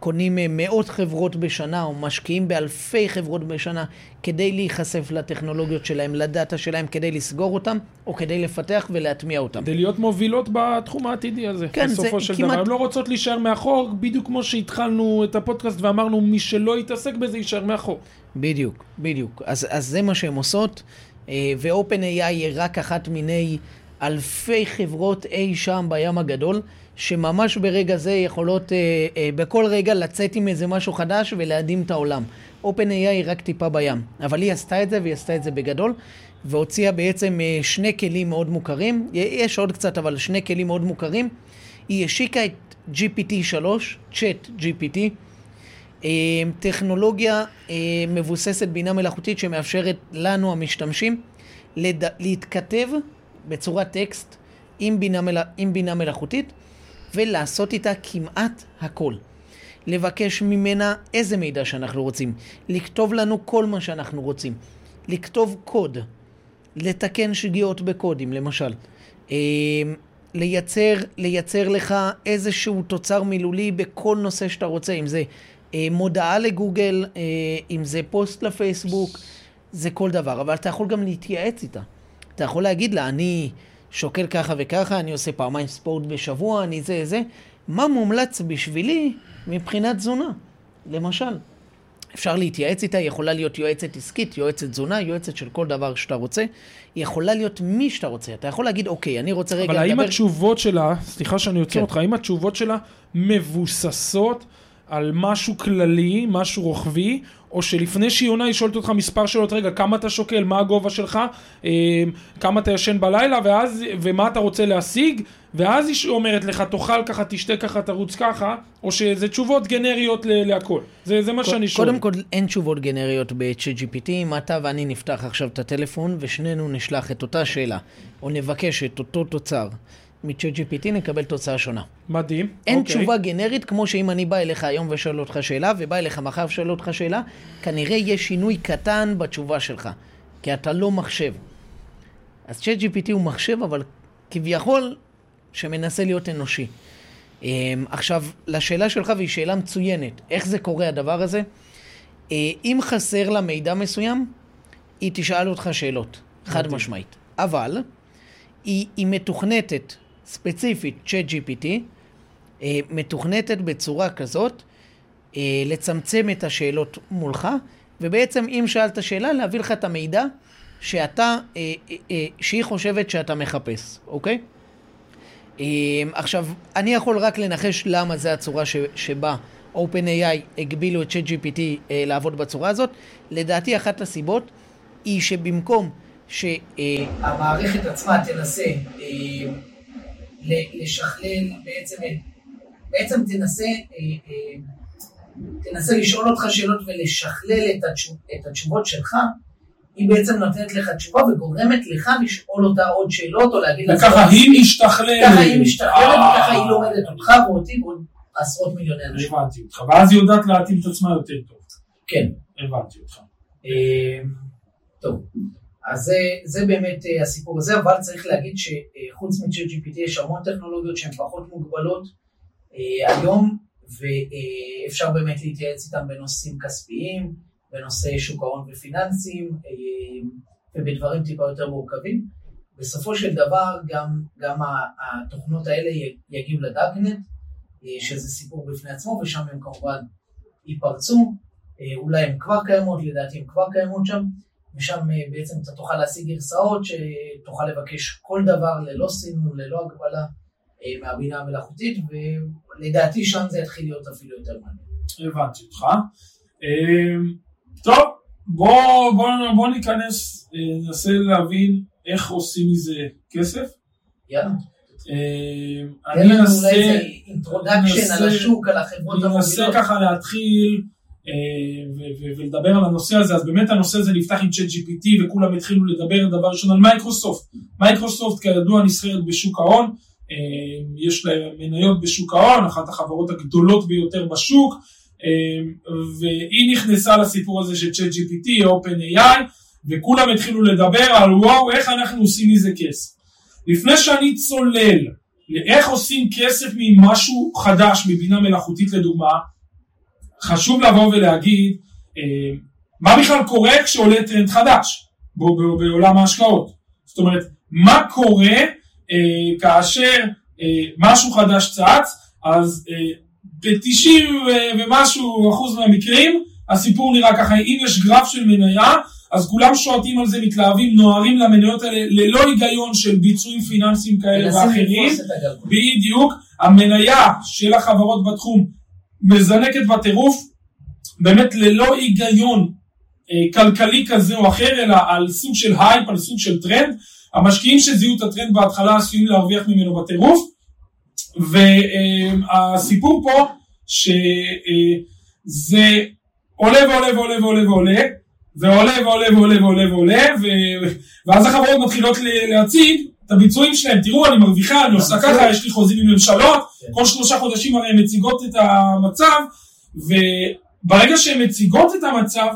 קונים אה, מאות חברות בשנה או משקיעים באלפי חברות בשנה כדי להיחשף לטכנולוגיות שלהם, לדאטה שלהם, כדי לסגור אותם או כדי לפתח ולהטמיע אותם. כדי להיות מובילות בתחום העתידי הזה. כן, בסופו של כמעט- דבר. הן לא רוצות להישאר מאחור, בדיוק כמו שהתחלנו את הפודקאסט ואמרנו, מי שלא יתעסק בזה יישאר מאחור. בדיוק, בדיוק. אז, אז זה מה שהן עושות, אה, ו-OpenAI היא רק אחת מיני אלפי חברות אי שם בים הגדול, שממש ברגע זה יכולות אה, אה, בכל רגע לצאת עם איזה משהו חדש ולהדהים את העולם. OpenAI היא רק טיפה בים, אבל היא עשתה את זה והיא עשתה את זה בגדול, והוציאה בעצם שני כלים מאוד מוכרים, יש עוד קצת, אבל שני כלים מאוד מוכרים. היא השיקה את GPT-3, Chat GPT, טכנולוגיה אה, מבוססת בינה מלאכותית שמאפשרת לנו המשתמשים לד... להתכתב בצורת טקסט עם בינה, מל... עם בינה מלאכותית ולעשות איתה כמעט הכל. לבקש ממנה איזה מידע שאנחנו רוצים, לכתוב לנו כל מה שאנחנו רוצים, לכתוב קוד, לתקן שגיאות בקודים למשל, אה, לייצר, לייצר לך איזשהו תוצר מילולי בכל נושא שאתה רוצה, אם זה מודעה לגוגל, אה, אם זה פוסט לפייסבוק, זה כל דבר, אבל אתה יכול גם להתייעץ איתה. אתה יכול להגיד לה, אני שוקל ככה וככה, אני עושה פעמיים ספורט בשבוע, אני זה זה. מה מומלץ בשבילי מבחינת תזונה, למשל? אפשר להתייעץ איתה, היא יכולה להיות יועצת עסקית, יועצת תזונה, יועצת של כל דבר שאתה רוצה. היא יכולה להיות מי שאתה רוצה. אתה יכול להגיד, אוקיי, אני רוצה רגע אבל האם לדבר... התשובות שלה, סליחה שאני עוצר כן. אותך, האם התשובות שלה מבוססות על משהו כללי, משהו רוחבי, או שלפני שהיא עונה היא שואלת אותך מספר שאלות, רגע, כמה אתה שוקל, מה הגובה שלך, אה, כמה אתה ישן בלילה, ואז, ומה אתה רוצה להשיג, ואז היא אומרת לך, תאכל ככה, תשתה ככה, תרוץ ככה, או שזה תשובות גנריות ל- להכל. זה, זה מה שאני שואל. קודם כל, אין תשובות גנריות ב-ChatGPT. אם אתה ואני נפתח עכשיו את הטלפון ושנינו נשלח את אותה שאלה, או נבקש את אותו תוצר מ-ChatGPT, נקבל תוצאה שונה. מדהים. אין אוקיי. תשובה גנרית, כמו שאם אני בא אליך היום ושואל אותך שאלה, ובא אליך מחר ושואל אותך שאלה, כנראה יש שינוי קטן בתשובה שלך, כי אתה לא מחשב. אז ChatGPT הוא מחשב, אבל כביכול שמנסה להיות אנושי. אמ, עכשיו, לשאלה שלך, והיא שאלה מצוינת, איך זה קורה הדבר הזה? אה, אם חסר לה מידע מסוים, היא תשאל אותך שאלות, חד משמעית. אבל היא, היא מתוכנתת, ספציפית, ChatGPT, אה, מתוכנתת בצורה כזאת, אה, לצמצם את השאלות מולך, ובעצם אם שאלת שאלה, להביא לך את המידע שאתה, שהיא חושבת שאתה מחפש, אוקיי? עכשיו, אני יכול רק לנחש למה זה הצורה ש, שבה OpenAI הגבילו את ChatGPT לעבוד בצורה הזאת. לדעתי אחת הסיבות היא שבמקום שהמערכת עצמה תנסה אה, לשכלל בעצם, בעצם תנסה, אה, אה, תנסה לשאול אותך שאלות ולשכלל את התשובות שלך, היא בעצם נותנת לך תשובה וגורמת לך לשאול אותה עוד שאלות או להגיד לה... וככה היא משתכללת. ככה היא משתכללת וככה היא לומדת אותך ואותי ועוד עשרות מיליוני אנשים. הבנתי אותך, ואז היא יודעת להתאים את עצמה יותר טוב. כן. הבנתי אותך. טוב, אז זה, זה באמת uh, הסיפור הזה, אבל צריך להגיד שחוץ מ-GPT יש המון טכנולוגיות שהן פחות מוגבלות uh, היום, ואפשר uh, באמת להתייעץ איתן בנושאים כספיים, בנושאי שוק ההון ופיננסים, ובדברים טיפה יותר מורכבים. בסופו של דבר גם, גם התוכנות האלה יגיעו לדארקנט, שזה סיפור בפני עצמו, ושם הם כמובן ייפרצו, אולי הן כבר קיימות, לדעתי הן כבר קיימות שם. ושם אה, בעצם אתה תוכל להשיג גרסאות שתוכל לבקש כל דבר ללא סינון, ללא הגבלה אה, מהבינה המלאכותית, ולדעתי שם זה יתחיל להיות אפילו יותר מעניין. הבנתי אותך. אמ, טוב, בוא, בוא, בוא ניכנס, אה, ננסה להבין איך עושים מזה כסף. יאללה. אני אנסה... לנו איזה introduction על השוק, על החברות המובילות. אני אנסה ככה להתחיל אה, ולדבר על הנושא הזה, אז באמת הנושא הזה נפתח עם צ'אט GPT וכולם התחילו לדבר דבר ראשון על מייקרוסופט. מייקרוסופט כידוע נסחרת בשוק ההון, אה, יש להם מניות בשוק ההון, אחת החברות הגדולות ביותר בשוק, אה, והיא נכנסה לסיפור הזה של צ'אט GPT, OpenAI, וכולם התחילו לדבר על וואו, איך אנחנו עושים מזה כסף. לפני שאני צולל לאיך עושים כסף ממשהו חדש, מבינה מלאכותית לדוגמה, חשוב לבוא ולהגיד אה, מה בכלל קורה כשעולה טרנד חדש בעולם ההשקעות. זאת אומרת, מה קורה אה, כאשר אה, משהו חדש צץ, אז ב-90 ומשהו אחוז מהמקרים הסיפור נראה ככה, אם יש גרף של מניה, אז כולם שועטים על זה, מתלהבים, נוהרים למניות האלה ללא היגיון של ביצועים פיננסיים כאלה ואחרים. בדיוק, המניה של החברות בתחום מזנקת בטירוף, באמת ללא היגיון אה, כלכלי כזה או אחר, אלא על סוג של הייפ, על סוג של טרנד. המשקיעים שזיהו את הטרנד בהתחלה עשויים להרוויח ממנו בטירוף, והסיפור פה שזה עולה ועולה ועולה ועולה ועולה, ועולה ועולה ועולה ועולה ועולה, ואז החברות מתחילות להציג את הביצועים שלהם, תראו אני מרוויחה, אני עושה ככה, יש לי חוזים עם ממשלות, כן. כל שלושה חודשים הרי הן מציגות את המצב, וברגע שהן מציגות את המצב,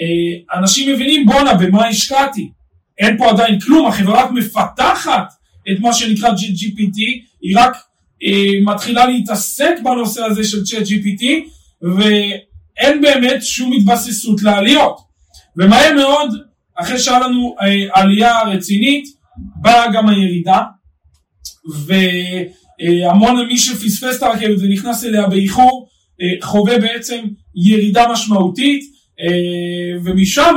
אה, אנשים מבינים בואנה במה השקעתי, אין פה עדיין כלום, החברה רק מפתחת את מה שנקרא GPT, היא רק אה, מתחילה להתעסק בנושא הזה של צ'אט GPT, ואין באמת שום התבססות לעליות. ומהר מאוד, אחרי שהיה לנו אה, עלייה רצינית, באה גם הירידה, והמון מי שפספס את הרכבת ונכנס אליה באיחור, אה, חווה בעצם ירידה משמעותית, אה, ומשם,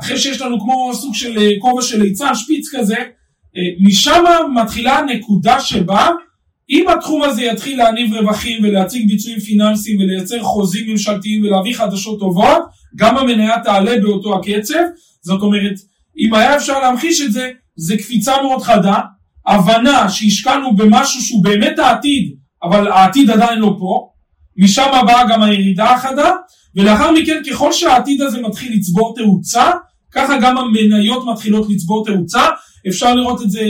אחרי שיש לנו כמו סוג של אה, כובע של ליצן, שפיץ כזה, משם מתחילה הנקודה שבה אם התחום הזה יתחיל להניב רווחים ולהציג ביצועים פיננסיים ולייצר חוזים ממשלתיים ולהביא חדשות טובות, גם המניה תעלה באותו הקצב. זאת אומרת, אם היה אפשר להמחיש את זה, זה קפיצה מאוד חדה, הבנה שהשקענו במשהו שהוא באמת העתיד, אבל העתיד עדיין לא פה, משם באה גם הירידה החדה, ולאחר מכן ככל שהעתיד הזה מתחיל לצבור תאוצה, ככה גם המניות מתחילות לצבור תאוצה, אפשר לראות את זה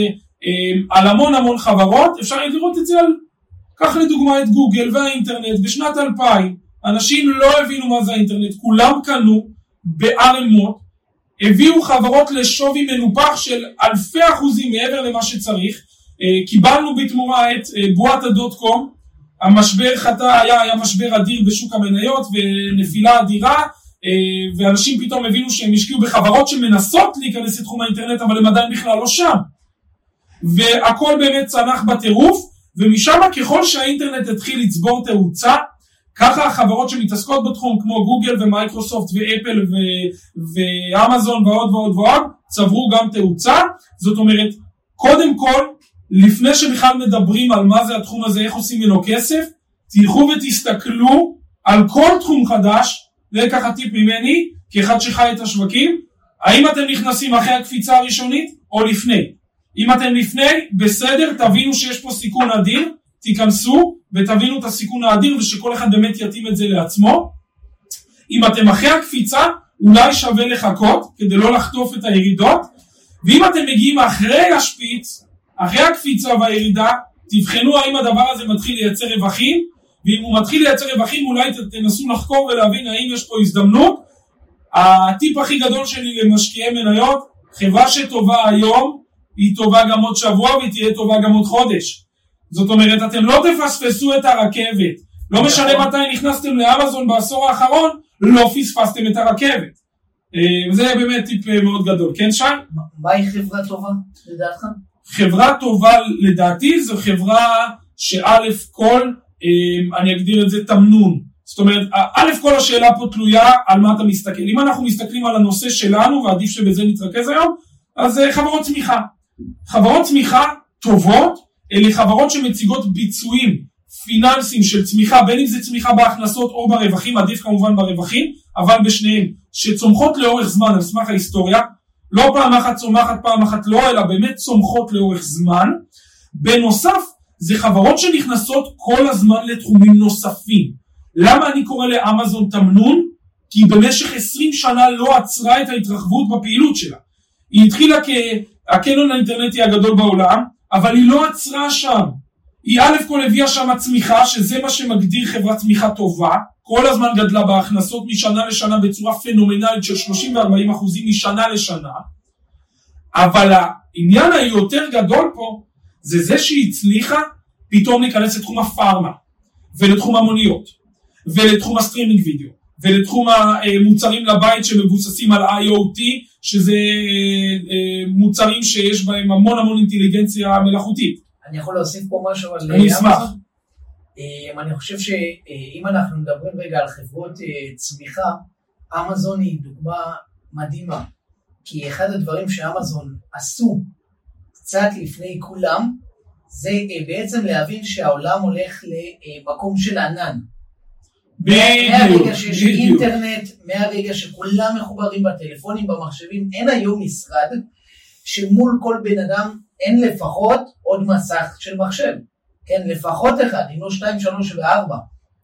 אה, על המון המון חברות, אפשר לראות את זה על, קח לדוגמה את גוגל והאינטרנט בשנת 2000, אנשים לא הבינו מה זה האינטרנט, כולם קנו בערימות, הביאו חברות לשווי מנופח של אלפי אחוזים מעבר למה שצריך, אה, קיבלנו בתמורה את אה, בועת הדוט קום, המשבר חטא, היה, היה משבר אדיר בשוק המניות ונפילה אדירה אה, ואנשים פתאום הבינו שהם השקיעו בחברות שמנסות להיכנס לתחום האינטרנט אבל הם עדיין בכלל לא שם. והכל באמת צנח בטירוף ומשם ככל שהאינטרנט התחיל לצבור תאוצה ככה החברות שמתעסקות בתחום כמו גוגל ומייקרוסופט ואפל ו- ואמזון ועוד ועוד ועוד צברו גם תאוצה. זאת אומרת קודם כל לפני שבכלל מדברים על מה זה התחום הזה איך עושים ממנו כסף תלכו ותסתכלו על כל תחום חדש זה ככה טיפ ממני כאחד שחי את השווקים. האם אתם נכנסים אחרי הקפיצה הראשונית או לפני? אם אתם לפני בסדר תבינו שיש פה סיכון אדיר תיכנסו ותבינו את הסיכון האדיר ושכל אחד באמת יתאים את זה לעצמו. אם אתם אחרי הקפיצה, אולי שווה לחכות כדי לא לחטוף את הירידות, ואם אתם מגיעים אחרי השפיץ, אחרי הקפיצה והירידה, תבחנו האם הדבר הזה מתחיל לייצר רווחים, ואם הוא מתחיל לייצר רווחים אולי תנסו לחקור ולהבין האם יש פה הזדמנות. הטיפ הכי גדול שלי למשקיעי מניות, חברה שטובה היום, היא טובה גם עוד שבוע והיא תהיה טובה גם עוד חודש. זאת אומרת, אתם לא תפספסו את הרכבת. לא משנה מתי נכנסתם לאמזון בעשור האחרון, לא פספסתם את הרכבת. אה, זה באמת טיפ אה, מאוד גדול. כן, שי? מהי חברה טובה, לדעתך? חברה טובה לדעתי זו חברה שא' כל, אה, אני אגדיר את זה תמנון. זאת אומרת, א' כל השאלה פה תלויה על מה אתה מסתכל. אם אנחנו מסתכלים על הנושא שלנו, ועדיף שבזה נתרכז היום, אז חברות צמיחה. חברות צמיחה טובות, אלה חברות שמציגות ביצועים פיננסיים של צמיחה, בין אם זה צמיחה בהכנסות או ברווחים, עדיף כמובן ברווחים, אבל בשניהם, שצומחות לאורך זמן על סמך ההיסטוריה, לא פעם אחת צומחת, פעם אחת לא, אלא באמת צומחות לאורך זמן. בנוסף, זה חברות שנכנסות כל הזמן לתחומים נוספים. למה אני קורא לאמזון תמנון? כי במשך 20 שנה לא עצרה את ההתרחבות בפעילות שלה. היא התחילה כהקנון האינטרנטי הגדול בעולם, אבל היא לא עצרה שם. היא א' כל הביאה שם צמיחה, שזה מה שמגדיר חברת צמיחה טובה, כל הזמן גדלה בהכנסות משנה לשנה בצורה פנומנלית של 30 ו-40 אחוזים משנה לשנה, אבל העניין היותר גדול פה, זה זה שהיא הצליחה פתאום להיכנס לתחום הפארמה, ולתחום המוניות, ולתחום הסטרימינג וידאו, ולתחום המוצרים לבית שמבוססים על IoT, שזה אה, מוצרים שיש בהם המון המון אינטליגנציה מלאכותית. אני יכול להוסיף פה משהו על אני אשמח. אה, אני חושב שאם אנחנו מדברים רגע על חברות אה, צמיחה, אמזון היא דוגמה מדהימה. כי אחד הדברים שאמזון עשו קצת לפני כולם, זה בעצם להבין שהעולם הולך למקום של ענן. מהרגע שיש אינטרנט, מהרגע שכולם מחוברים בטלפונים, במחשבים, אין היום משרד שמול כל בן אדם אין לפחות עוד מסך של מחשב. כן, לפחות אחד, אם לא שתיים, שלוש וארבע.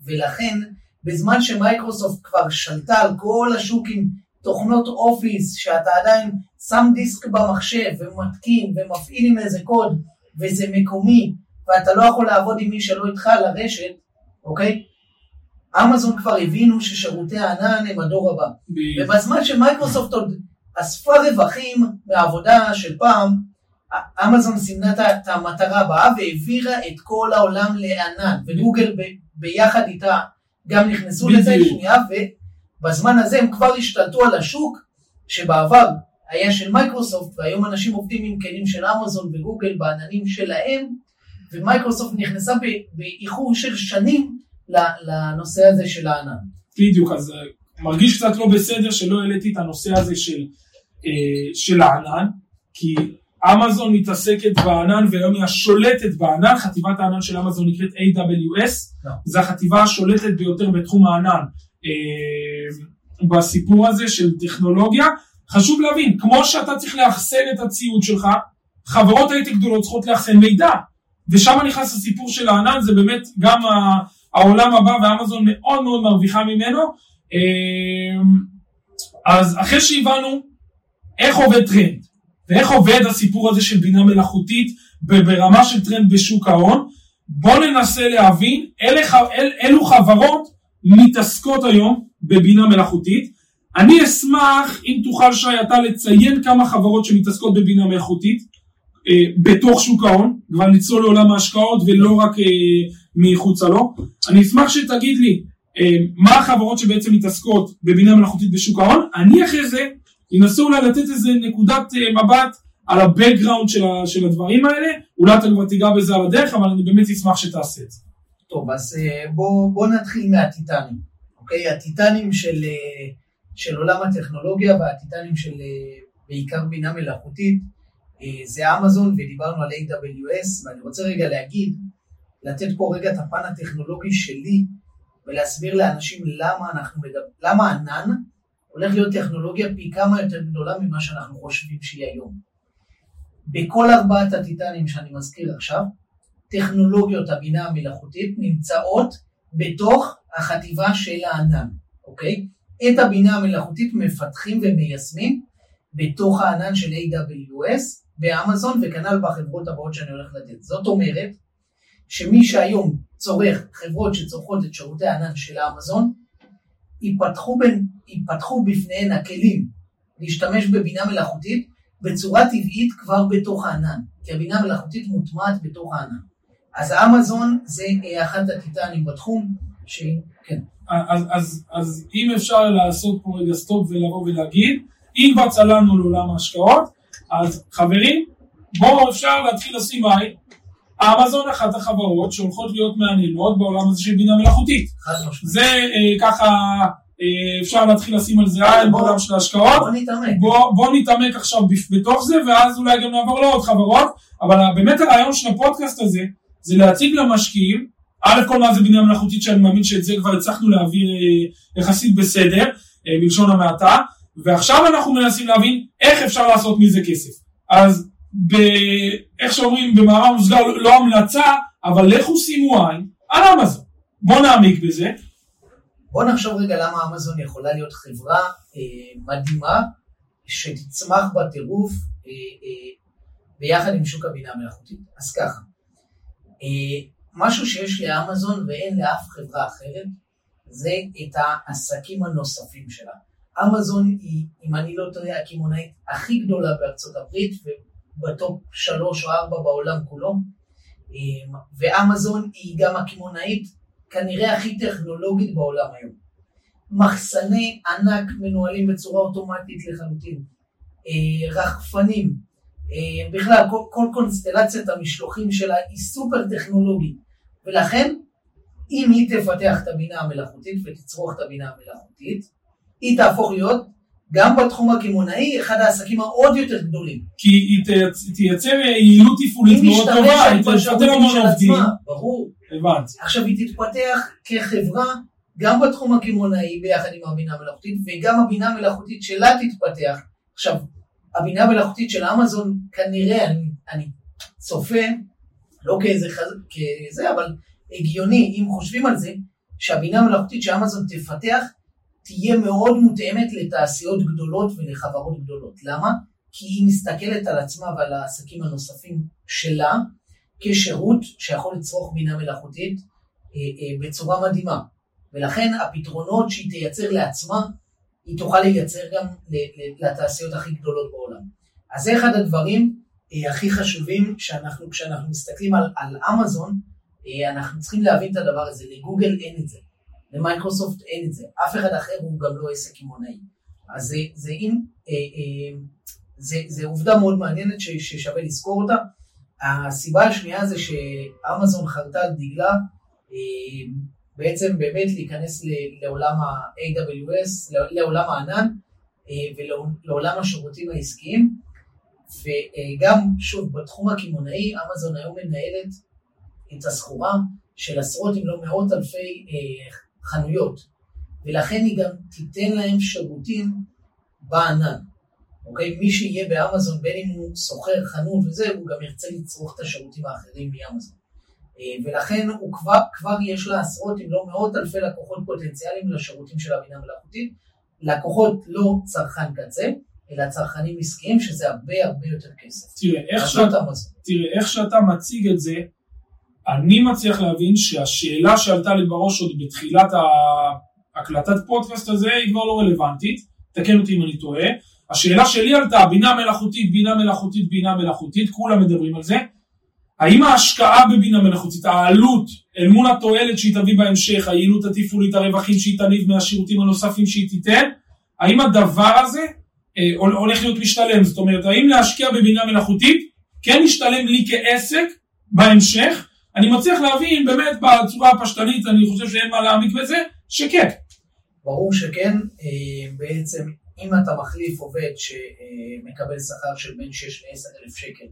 ולכן, בזמן שמייקרוסופט כבר שלטה על כל השוק עם תוכנות אופיס, שאתה עדיין שם דיסק במחשב ומתקין ומפעיל עם איזה קוד, וזה מקומי, ואתה לא יכול לעבוד עם מי שלא איתך לרשת, אוקיי? אמזון כבר הבינו ששירותי הענן הם הדור הבא. ובזמן שמייקרוסופט עוד אספה רווחים מהעבודה של פעם, אמזון סימנה את המטרה הבאה והעבירה את כל העולם לענן, וגוגל ב, ביחד איתה גם נכנסו לזה שנייה, ובזמן הזה הם כבר השתלטו על השוק שבעבר היה של מייקרוסופט, והיום אנשים עובדים עם כלים של אמזון וגוגל בעננים שלהם, ומייקרוסופט נכנסה באיחור של שנים לנושא הזה של הענן. בדיוק, אז אה, מרגיש קצת לא בסדר שלא העליתי את הנושא הזה של, אה, של הענן, כי אמזון מתעסקת בענן והיום היא השולטת בענן, חטיבת הענן של אמזון נקראת AWS, לא. זו החטיבה השולטת ביותר בתחום הענן אה, בסיפור הזה של טכנולוגיה. חשוב להבין, כמו שאתה צריך לאחסן את הציוד שלך, חברות הייטק גדולות צריכות לאחסן מידע, ושם נכנס הסיפור של הענן, זה באמת גם העולם הבא ואמזון מאוד מאוד מרוויחה ממנו. אמ, אז אחרי שהבנו איך עובד טרנד ואיך עובד הסיפור הזה של בינה מלאכותית ברמה של טרנד בשוק ההון, בואו ננסה להבין אל, אל, אילו חברות מתעסקות היום בבינה מלאכותית. אני אשמח אם תוכל שי אתה לציין כמה חברות שמתעסקות בבינה מלאכותית אה, בתוך שוק ההון, כבר נצלול לעולם ההשקעות ולא רק, אה, מחוצה לו. אני אשמח שתגיד לי אה, מה החברות שבעצם מתעסקות בבינה מלאכותית בשוק ההון, אני אחרי זה אנסה אולי לתת איזה נקודת אה, מבט על ה-background של, של הדברים האלה, אולי אתה כבר תיגע בזה על הדרך, אבל אני באמת אשמח שתעשה את זה. טוב, אז אה, בואו בוא נתחיל מהטיטנים, אוקיי? הטיטנים של, של עולם הטכנולוגיה והטיטנים של בעיקר בינה מלאכותית זה אמזון ודיברנו על AWS ואני רוצה רגע להגיד, לתת פה רגע את הפן הטכנולוגי שלי ולהסביר לאנשים למה אנחנו מדברים, למה ענן הולך להיות טכנולוגיה פי כמה יותר גדולה ממה שאנחנו חושבים שהיא היום. בכל ארבעת הטיטנים שאני מזכיר עכשיו, טכנולוגיות הבינה המלאכותית נמצאות בתוך החטיבה של הענן, אוקיי? את הבינה המלאכותית מפתחים ומיישמים בתוך הענן של AWS באמזון וכנ"ל בחברות הבאות שאני הולך לתת. זאת אומרת שמי שהיום צורך, חברות שצורכות את שירותי הענן של האמזון, ייפתחו, בין, ייפתחו בפניהן הכלים להשתמש בבינה מלאכותית בצורה טבעית כבר בתוך הענן, כי הבינה מלאכותית מוטמעת בתוך הענן. אז אמזון זה אה, אחת הטיטנים בתחום, שכן. אז, אז, אז אם אפשר לעשות פה רגע סטופ ולבוא ולהגיד, אם כבר צללנו לעולם ההשקעות, אז חברים, בואו אפשר להתחיל לשים עין אמזון אחת החברות שהולכות להיות מעניינות בעולם הזה של בינה מלאכותית. זה אה, ככה אה, אפשר להתחיל לשים על זה עין בעולם של ההשקעות. בוא נתעמק. בוא, בוא נתעמק עכשיו בתוך זה ואז אולי גם נעבור לעוד חברות. אבל באמת הרעיון של הפודקאסט הזה זה להציג למשקיעים, א' כל מה זה בינה מלאכותית שאני מאמין שאת זה כבר הצלחנו להעביר אה, יחסית בסדר, אה, בלשון המעטה, ועכשיו אנחנו מנסים להבין איך אפשר לעשות מזה כסף. אז איך שאומרים במאמר מוסגר, לא המלצה, אבל לכו שימו עין על אמזון. בואו נעמיק בזה. בואו נחשוב רגע למה אמזון יכולה להיות חברה אה, מדהימה, שתצמח בטירוף אה, אה, ביחד עם שוק הבינה המלאכותית. אז ככה, אה, משהו שיש לאמזון ואין לאף חברה אחרת, זה את העסקים הנוספים שלה. אמזון היא, אם אני לא טועה, הקמעונאית הכי גדולה בארצות הברית, בטופ שלוש או ארבע בעולם כולו, אמ, ואמזון היא גם הקמעונאית כנראה הכי טכנולוגית בעולם היום. מחסני ענק מנוהלים בצורה אוטומטית לחלוטין, אה, רחפנים, אה, בכלל כל, כל קונסטלציית המשלוחים שלה היא סופר טכנולוגית, ולכן אם היא תפתח את הבינה המלאכותית ותצרוך את הבינה המלאכותית, היא תהפוך להיות גם בתחום הקמעונאי, אחד העסקים העוד יותר גדולים. כי היא תייצר יעילות תפעולית מאוד טובה, היא תפתח המון עובדים. ברור. הבנתי. עכשיו היא תתפתח כחברה גם בתחום הקמעונאי ביחד עם הבינה המלאכותית, וגם הבינה המלאכותית שלה תתפתח. עכשיו, הבינה המלאכותית של אמזון כנראה, אני, אני צופה, לא כאיזה, כזה, אבל הגיוני, אם חושבים על זה, שהבינה המלאכותית שאמזון תפתח, תהיה מאוד מותאמת לתעשיות גדולות ולחברות גדולות. למה? כי היא מסתכלת על עצמה ועל העסקים הנוספים שלה כשירות שיכול לצרוך בינה מלאכותית אה, אה, בצורה מדהימה. ולכן הפתרונות שהיא תייצר לעצמה, היא תוכל לייצר גם לתעשיות הכי גדולות בעולם. אז זה אחד הדברים אה, הכי חשובים שאנחנו, כשאנחנו מסתכלים על, על אמזון, אנחנו צריכים להבין את הדבר הזה, לגוגל אין את זה. למייקרוסופט אין את זה, אף אחד אחר הוא גם לא עסק קמעונאי. אז זה, זה, אם, אה, אה, זה, זה עובדה מאוד מעניינת ש, ששווה לזכור אותה. הסיבה השנייה זה שאמזון חרתה על דגלה אה, בעצם באמת להיכנס לעולם ה-AWS, לעולם הענן ולעולם השירותים העסקיים. וגם, שוב, בתחום הקמעונאי, אמזון היום מנהלת את הסחורה של עשרות אם לא מאות אלפי חנויות, ולכן היא גם תיתן להם שירותים בענן. אוקיי? מי שיהיה באמזון, בין אם הוא שוכר חנות וזה, הוא גם ירצה לצרוך את השירותים האחרים מאמזון. אה, ולכן הוא כבר, כבר יש לה עשרות אם לא מאות אלפי לקוחות פוטנציאליים לשירותים של הבינה מלאכותית. לקוחות לא צרכן קצה, אלא צרכנים עסקיים, שזה הרבה הרבה יותר כסף. תראה, איך, שאת, תראה, איך שאתה מציג את זה, אני מצליח להבין שהשאלה שעלתה לי בראש עוד בתחילת הקלטת פודקאסט הזה היא כבר לא רלוונטית, תקן אותי אם אני טועה. השאלה שלי עלתה, בינה מלאכותית, בינה מלאכותית, בינה מלאכותית, כולם מדברים על זה. האם ההשקעה בבינה מלאכותית, העלות אל מול התועלת שהיא תביא בהמשך, היעילות התפעולית, הרווחים שהיא תניב מהשירותים הנוספים שהיא תיתן, האם הדבר הזה אה, הולך להיות משתלם? זאת אומרת, האם להשקיע בבינה מלאכותית כן ישתלם לי כעסק בהמשך? אני מצליח להבין באמת בצורה הפשטנית, אני חושב שאין מה להעמיק בזה, שכן. ברור שכן, אה, בעצם אם אתה מחליף עובד שמקבל שכר של בין 6 ל-10 אלף שקל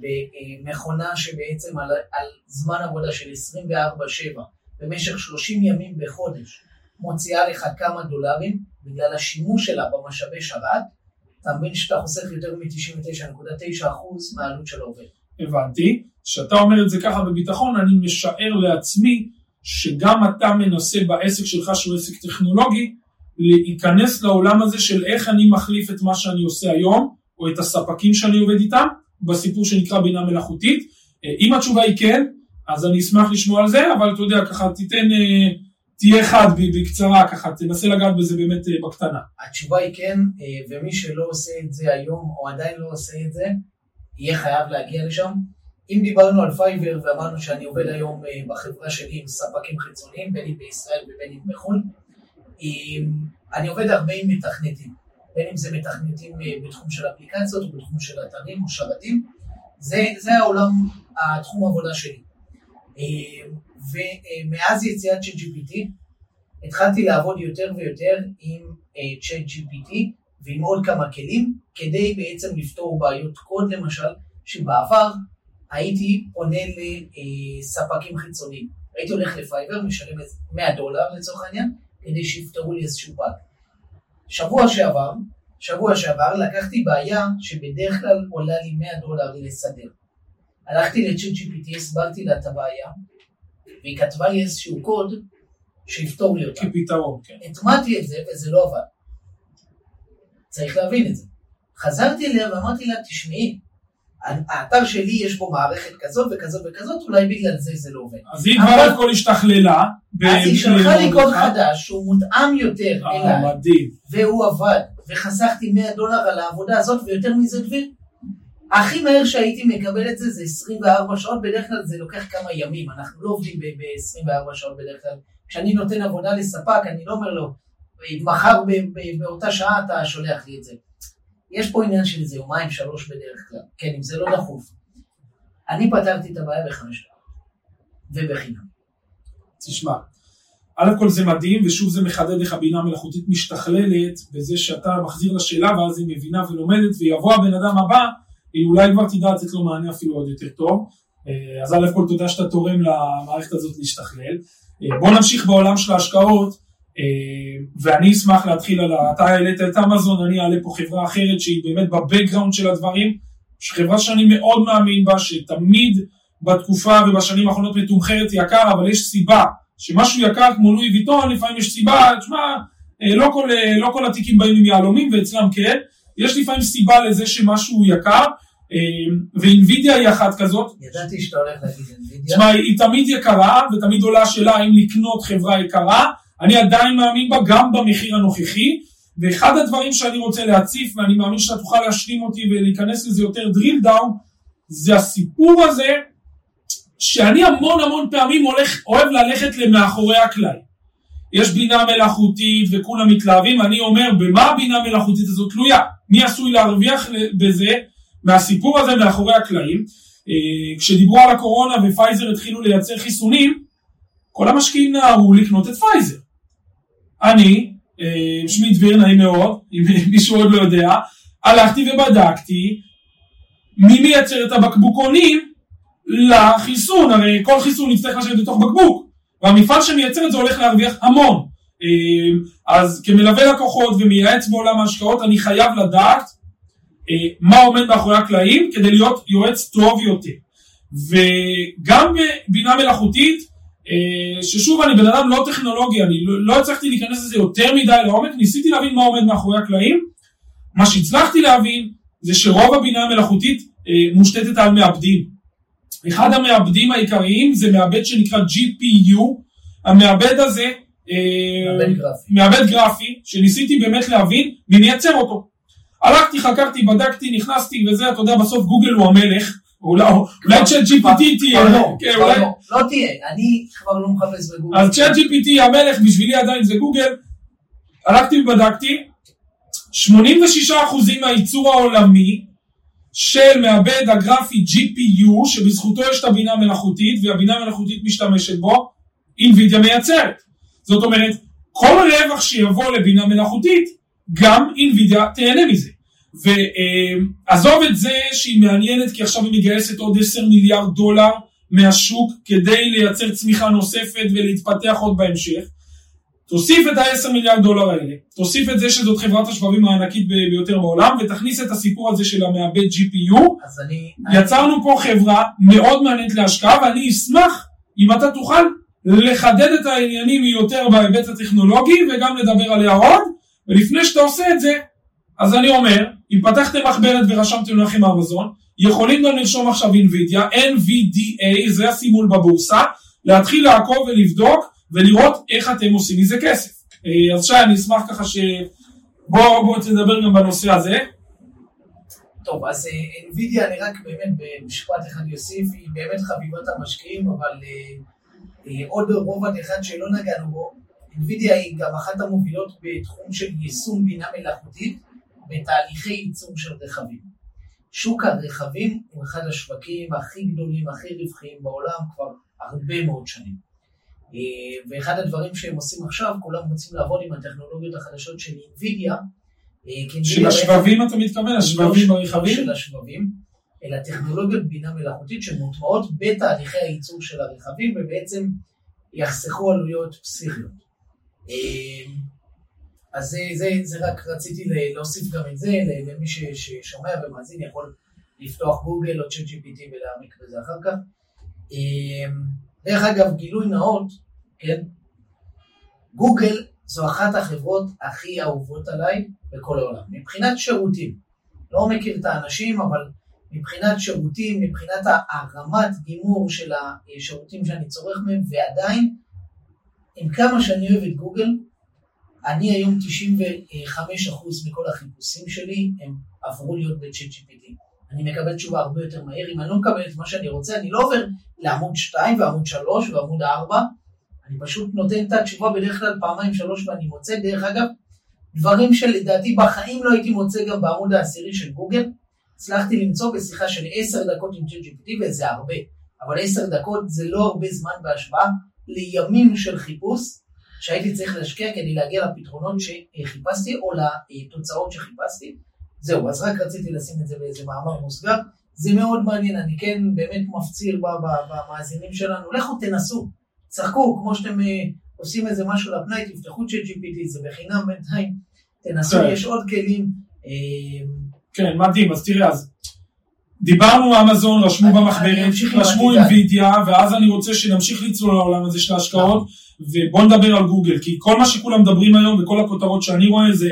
במכונה שבעצם על, על זמן עבודה של 24-7 במשך 30 ימים בחודש מוציאה לך כמה דולרים בגלל השימוש שלה במשאבי שרת, אתה מבין שאתה חוסך יותר מ-99.9% מהעלות של העובד. הבנתי. כשאתה אומר את זה ככה בביטחון, אני משער לעצמי שגם אתה מנסה בעסק שלך, שהוא עסק טכנולוגי, להיכנס לעולם הזה של איך אני מחליף את מה שאני עושה היום, או את הספקים שאני עובד איתם, בסיפור שנקרא בינה מלאכותית. אה, אם התשובה היא כן, אז אני אשמח לשמוע על זה, אבל אתה יודע, ככה תיתן, אה, תהיה חד בקצרה, ככה תנסה לגעת בזה באמת אה, בקטנה. התשובה היא כן, ומי שלא עושה את זה היום, או עדיין לא עושה את זה, יהיה חייב להגיע לשם. אם דיברנו על פייבר ואמרנו שאני עובד היום בחברה שלי עם ספקים חיצוניים, בין אם בישראל ובין אם בחו"ל, אני עובד הרבה עם מתכנתים. בין אם זה מתכנתים אה, בתחום של אפליקציות או בתחום של אתרים או שרתים, זה, זה העולם, התחום העבודה שלי. אה, ומאז יציאת של GPT התחלתי לעבוד יותר ויותר עם צ'אט אה, GPT ועם עוד כמה כלים כדי בעצם לפתור בעיות קוד למשל, שבעבר הייתי פונה לספקים חיצוניים. הייתי הולך לפייבר, משלם 100 דולר לצורך העניין, כדי שיפתרו לי איזשהו באג. שבוע שעבר, שבוע שעבר לקחתי בעיה שבדרך כלל עולה לי 100 דולר לסדר. הלכתי לצ'אט GPT, הסברתי לה את הבעיה, והיא כתבה לי איזשהו קוד שיפתור לי אותה. כפתרון, כן. הטמעתי את זה וזה לא עבד. צריך להבין את זה. חזרתי אליה ואמרתי לה, תשמעי, האתר שלי יש בו מערכת כזאת וכזאת וכזאת, אולי בגלל זה זה לא עובד. אז היא כבר הכל השתכללה. אז היא שלחה לי קוד חדש שהוא מותאם יותר אה, אליי. מדהים. והוא עבד, וחסכתי 100 דולר על העבודה הזאת, ויותר מזה דביר. הכי מהר שהייתי מקבל את זה זה 24 שעות, בדרך כלל זה לוקח כמה ימים, אנחנו לא עובדים ב-24 שעות בדרך כלל. כשאני נותן עבודה לספק, אני לא אומר לו, מחר באותה שעה אתה שולח לי את זה. יש פה עניין של איזה יומיים שלוש בדרך כלל, כן, אם זה לא דחוף. אני פתרתי את הבעיה בחמש דקות, ובחינם. תשמע, א' כל זה מדהים, ושוב זה מחדד איך הבינה מלאכותית משתכללת, בזה שאתה מחזיר לשאלה ואז היא מבינה ולומדת, ויבוא הבן אדם הבא, היא אולי כבר תדע לתת לו מענה אפילו עוד יותר טוב. אה, אז א' כל תודה שאתה תורם למערכת הזאת להשתכלל. אה, בוא נמשיך בעולם של ההשקעות. אה, ואני אשמח להתחיל על ה... אתה העלית את אמזון, אני אעלה פה חברה אחרת שהיא באמת בבקגראונד של הדברים, חברה שאני מאוד מאמין בה, שתמיד בתקופה ובשנים האחרונות מתומחרת יקר, אבל יש סיבה שמשהו יקר כמו לואי ויטון, לפעמים יש סיבה, תשמע, אה, לא כל, אה, לא כל התיקים באים עם יהלומים ואצלם כן, יש לפעמים סיבה לזה שמשהו יקר, ואינווידיה היא אחת כזאת. ידעתי שאתה הולך להגיד אינווידיה. תשמע, היא תמיד יקרה, ותמיד עולה השאלה האם לקנות חברה יקרה, אני עדיין מאמין בה גם במחיר הנוכחי, ואחד הדברים שאני רוצה להציף, ואני מאמין שאתה תוכל להשלים אותי ולהיכנס לזה יותר drill down, זה הסיפור הזה שאני המון המון פעמים הולך, אוהב ללכת למאחורי הקלעי. יש בינה מלאכותית וכולם מתלהבים, אני אומר, במה הבינה המלאכותית הזאת תלויה? מי עשוי להרוויח בזה, מהסיפור הזה מאחורי הקלעים? אה, כשדיברו על הקורונה ופייזר התחילו לייצר חיסונים, כל המשקיעים נהרו לקנות את פייזר. אני, אה, שמי דביר, נעים מאוד, אם מישהו עוד לא יודע, הלכתי ובדקתי מי מייצר את הבקבוקונים לחיסון, הרי כל חיסון יצטרך לשבת בתוך בקבוק, והמפעל שמייצר את זה הולך להרוויח המון. אה, אז כמלווה לקוחות ומייעץ בעולם ההשקעות, אני חייב לדעת אה, מה עומד מאחורי הקלעים כדי להיות יועץ טוב יותר. וגם בבינה מלאכותית, ששוב אני בן אדם לא טכנולוגי, אני לא, לא הצלחתי להיכנס לזה יותר מדי לעומק, ניסיתי להבין מה עומד מאחורי הקלעים, מה שהצלחתי להבין זה שרוב הבינה המלאכותית אה, מושתתת על מעבדים. אחד המעבדים העיקריים זה מעבד שנקרא GPU, המעבד הזה, אה, מעבד גרפי. מעבד גרפי, שניסיתי באמת להבין מי מייצר אותו. הלכתי, חקרתי, בדקתי, נכנסתי וזה, אתה יודע, בסוף גוגל הוא המלך, אולי צ'אט GPT תהיה, לא, כן, אולי- לא, לא תהיה, אני כבר לא מחפש בגוגל. אז צ'אט GPT המלך בשבילי עדיין זה גוגל. הלכתי ובדקתי, 86% מהייצור העולמי של מעבד הגרפי GPU, שבזכותו יש את הבינה המלאכותית, והבינה המלאכותית משתמשת בו, אינווידיה מייצרת. זאת אומרת, כל רווח שיבוא לבינה מלאכותית, גם אינווידיה תהנה מזה. ועזוב את זה שהיא מעניינת, כי עכשיו היא מגייסת עוד 10 מיליארד דולר מהשוק כדי לייצר צמיחה נוספת ולהתפתח עוד בהמשך. תוסיף את ה-10 מיליארד דולר האלה, תוסיף את זה שזאת חברת השבבים הענקית ביותר בעולם, ותכניס את הסיפור הזה של המעבד GPU, אז אני... יצרנו פה חברה מאוד מעניינת להשקעה, ואני אשמח אם אתה תוכל לחדד את העניינים יותר בהיבט הטכנולוגי, וגם לדבר עליה עוד, ולפני שאתה עושה את זה, אז אני אומר, אם פתחתם מחברת ורשמתם לכם אמזון, יכולים גם לרשום עכשיו NVIDIA, NVDA, זה הסימול בבורסה, להתחיל לעקוב ולבדוק ולראות איך אתם עושים מזה כסף. אה, אז שי, אני אשמח ככה ש... בוא, בוא תדבר גם בנושא הזה. טוב, אז אה, NVIDIA, אני רק באמת במשפט אחד אוסיף, היא באמת חביבת המשקיעים, אבל אה, אה, עוד רובד אחד שלא נגענו בו, NVIDIA היא גם אחת המובילות בתחום של יישום בינה מלאכותית בתהליכי ייצור של רכבים. שוק הרכבים הוא אחד השווקים הכי גדולים, הכי רווחיים בעולם כבר הרבה מאוד שנים. אה, ואחד הדברים שהם עושים עכשיו, כולם רוצים לעבוד עם הטכנולוגיות החדשות של NVIDIA, אה, של השבבים אתה מתכוון? השבבים לא ברכבים? של השבבים, אלא טכנולוגיות בינה מלאכותית שמוטמעות בתהליכי הייצור של הרכבים ובעצם יחסכו עלויות פסיכיות. אז זה, זה, זה רק רציתי להוסיף גם את זה, למי ששומע ומאזין יכול לפתוח גוגל או צ'אט GPT ולהעמיק בזה אחר כך. אה, דרך אגב, גילוי נאות, כן? גוגל זו אחת החברות הכי אהובות עליי בכל העולם, מבחינת שירותים. לא מכיר את האנשים, אבל מבחינת שירותים, מבחינת הרמת גימור של השירותים שאני צורך מהם, ועדיין, עם כמה שאני אוהב את גוגל, אני היום 95% מכל החיפושים שלי הם עברו להיות ב-chat GPT. אני מקבל תשובה הרבה יותר מהר, אם אני לא מקבל את מה שאני רוצה, אני לא עובר לעמוד 2 ועמוד 3 ועמוד 4, אני פשוט נותן את התשובה בדרך כלל פעמיים שלוש ואני מוצא, דרך אגב, דברים שלדעתי בחיים לא הייתי מוצא גם בעמוד העשירי של גוגל, הצלחתי למצוא בשיחה של עשר דקות עם ChatGPT וזה הרבה, אבל עשר דקות זה לא הרבה זמן בהשוואה לימים של חיפוש שהייתי צריך להשקיע כדי להגיע לפתרונות שחיפשתי או לתוצאות שחיפשתי. זהו, אז רק רציתי לשים את זה באיזה מאמר מוסגר. זה מאוד מעניין, אני כן באמת מפציר במאזינים שלנו, לכו תנסו, צחקו, כמו שאתם אה, עושים איזה משהו לפנאי, תפתחו צ'אט GPT, זה בחינם בינתיים, תנסו, כן. יש עוד כלים. אה, כן, מדהים, אז תראה, אז דיברנו אמזון, רשמו עם רשמו. אינווידיה, ואז אני רוצה שנמשיך לצלול לעולם הזה של ההשקעות, ובוא נדבר על גוגל, כי כל מה שכולם מדברים היום וכל הכותרות שאני רואה זה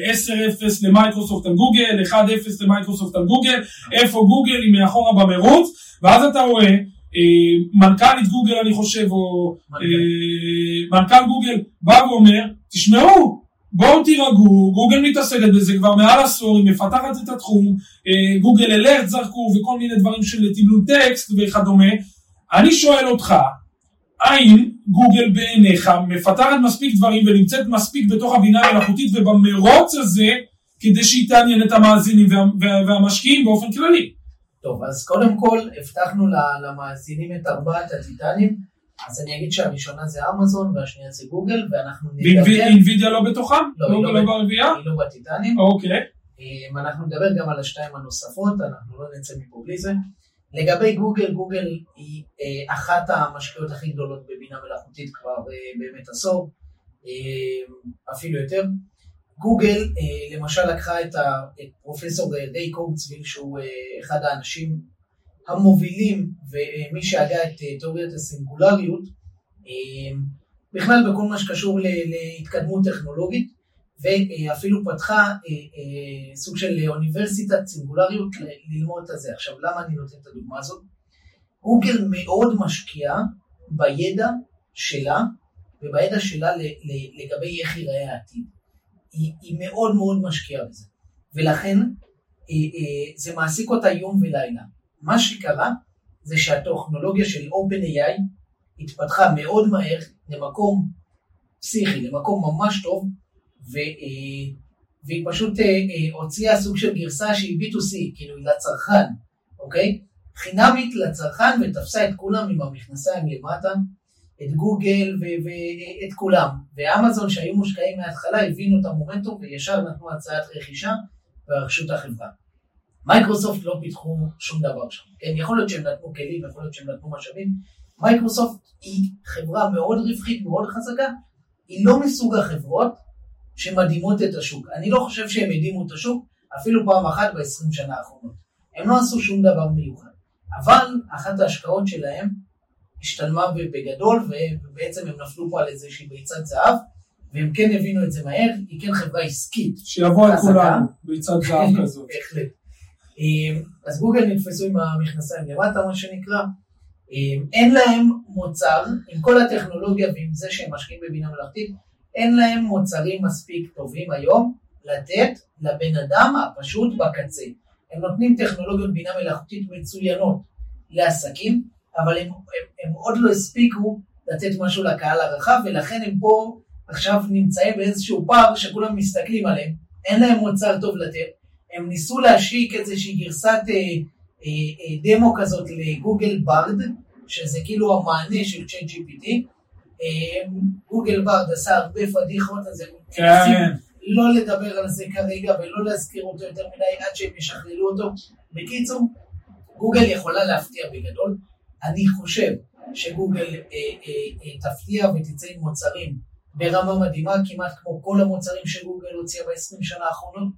10-0 למייקרוסופט על גוגל, 1-0 למייקרוסופט על גוגל, איפה גוגל היא מאחורה במרוץ, ואז אתה רואה, אה, מנכ"לית גוגל אני חושב, או אה, מנכ"ל גוגל בא ואומר, תשמעו, בואו תירגעו, גוגל מתעסקת בזה כבר מעל עשור, היא מפתחת את התחום, אה, גוגל אלרט זרקו וכל מיני דברים של תמלול טקסט וכדומה. אני שואל אותך, האם גוגל בעיניך מפתחת מספיק דברים ונמצאת מספיק בתוך הבינה המלאכותית ובמרוץ הזה כדי שהיא תעניין את המאזינים וה, וה, והמשקיעים באופן כללי? טוב, אז קודם כל הבטחנו למאזינים את ארבעת הטיטנים, אז אני אגיד שהראשונה זה אמזון והשנייה זה גוגל, ואנחנו נדבר, ואינווידיה לא בתוכם? לא, היא לא לא ברביעייה? היא לא בטיטנים, אוקיי. אמ, אנחנו נדבר גם על השתיים הנוספות, אנחנו לא נצא מפה בלי זה. לגבי גוגל, גוגל היא אה, אחת המשקיעות הכי גדולות בבינה מלאכותית כבר אה, באמת עשור, אה, אפילו יותר. גוגל אה, למשל לקחה את, פרופסור ריי קורצוויל שהוא אחד האנשים המובילים ומי שהגה את אה, תיאוריית הסינגולריות, אה, בכלל בכל מה שקשור להתקדמות טכנולוגית. ואפילו פתחה אה, סוג של אוניברסיטת סינגולריות ללמוד את זה. עכשיו, למה אני נותן את הדוגמה הזאת? גוגל מאוד משקיעה בידע שלה ובידע שלה לגבי איך ייראה העתיד. היא, היא מאוד מאוד משקיעה בזה, ולכן זה מעסיק אותה יום ולילה. מה שקרה, זה שהטכנולוגיה של OpenAI התפתחה מאוד מהר למקום פסיכי, למקום ממש טוב, ו, אה, והיא פשוט אה, אה, הוציאה סוג של גרסה שהיא B2C, כאילו לצרכן, אוקיי? חינמית לצרכן ותפסה את כולם עם המכנסיים למטה, את גוגל ואת כולם. ואמזון שהיו מושקעים מההתחלה הבינו את המומנטום וישר נתנו הצעת רכישה ורכשו את החברה. מייקרוסופט לא פיתחו שום דבר שם. כן, יכול להיות שהם נתנו כלים, יכול להיות שהם נתנו משאבים. מייקרוסופט היא חברה מאוד רווחית, מאוד חזקה, היא לא מסוג החברות שמדהימות את השוק. אני לא חושב שהם הדהימו את השוק אפילו פעם אחת ב-20 שנה האחרונות. הם לא עשו שום דבר מיוחד. אבל אחת ההשקעות שלהם השתלמה בגדול, ובעצם הם נפלו פה על איזושהי ביצת זהב, והם כן הבינו את זה מהר, היא כן חברה עסקית. שיבוא על כולנו, ביצת זהב [LAUGHS] כזאת. בהחלט. אז גוגל נתפסו עם המכנסיים למטה, מה שנקרא. אין להם מוצר, עם כל הטכנולוגיה ועם זה שהם משקיעים בבינה מלאכתית, אין להם מוצרים מספיק טובים היום לתת לבן אדם הפשוט בקצה. הם נותנים טכנולוגיות בינה מלאכותית מצוינות לעסקים, אבל הם, הם, הם עוד לא הספיקו לתת משהו לקהל הרחב, ולכן הם פה עכשיו נמצאים באיזשהו פער שכולם מסתכלים עליהם, אין להם מוצר טוב לתת, הם ניסו להשיק איזושהי גרסת אה, אה, אה, דמו כזאת לגוגל ברד, שזה כאילו המענה של צ'אט GPT, אה, גוגל ברד עשה הרבה פדיחות, אז הם כן. לא לדבר על זה כרגע ולא להזכיר אותו יותר מדי עד שהם ישכללו אותו. בקיצור, גוגל יכולה להפתיע בגדול. אני חושב שגוגל אה, אה, אה, תפתיע ותצא עם מוצרים ברמה מדהימה, כמעט כמו כל המוצרים שגוגל הוציאה ב-20 שנה האחרונות.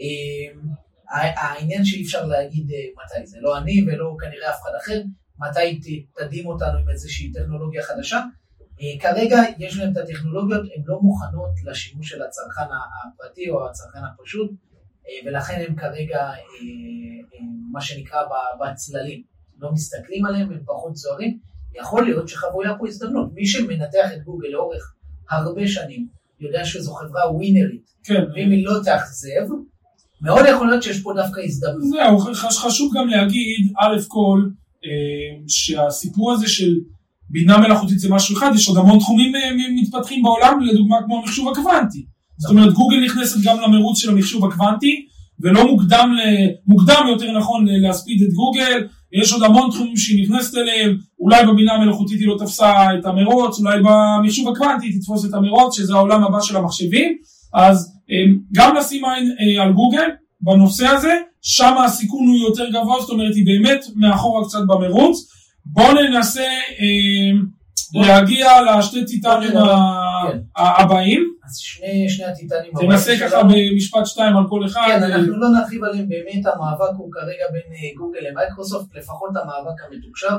אה, העניין שאי אפשר להגיד אה, מתי, זה לא אני ולא כנראה אף אחד אחר, מתי תדהים אותנו עם איזושהי טכנולוגיה חדשה. אה, כרגע יש להם את הטכנולוגיות, הן לא מוכנות לשימוש של הצרכן הפרטי או הצרכן הפשוט, אה, ולכן הם כרגע, מה שנקרא, בצללים. לא מסתכלים עליהם, הם פחות זוהרים. יכול להיות שחבויה פה הזדמנות. מי שמנתח את גוגל לאורך הרבה שנים, יודע שזו חברה ווינרית. כן. ואם היא לא תאכזב, מאוד יכול להיות שיש פה דווקא הזדמנות. זהו, חשוב גם להגיד, א' כל, שהסיפור הזה של בינה מלאכותית זה משהו אחד, יש עוד המון תחומים אה, מתפתחים בעולם, לדוגמה כמו המחשוב הקוונטי. זאת אומרת, גוגל נכנסת גם למרוץ של המחשוב הקוונטי, ולא מוקדם, מוקדם יותר נכון להספיד את גוגל, יש עוד המון תחומים שהיא נכנסת אליהם, אולי בבינה המלאכותית היא לא תפסה את המרוץ, אולי במחשוב הקוונטי היא תתפוס את המרוץ, שזה העולם הבא של המחשבים, אז אה, גם לשים עין אה, על גוגל בנושא הזה, שם הסיכון הוא יותר גבוה, זאת אומרת היא באמת מאחורה קצת במרוץ. בואו ננסה אה, להגיע לשתי טיטנים כן. הבאים. אז שני, שני הטיטנים הבאים. תנסה ככה במשפט שתיים על כל אחד. כן, אנחנו לא נרחיב עליהם, באמת המאבק הוא כרגע בין אה, גוגל למייקרוסופט, לפחות המאבק המתוקשר.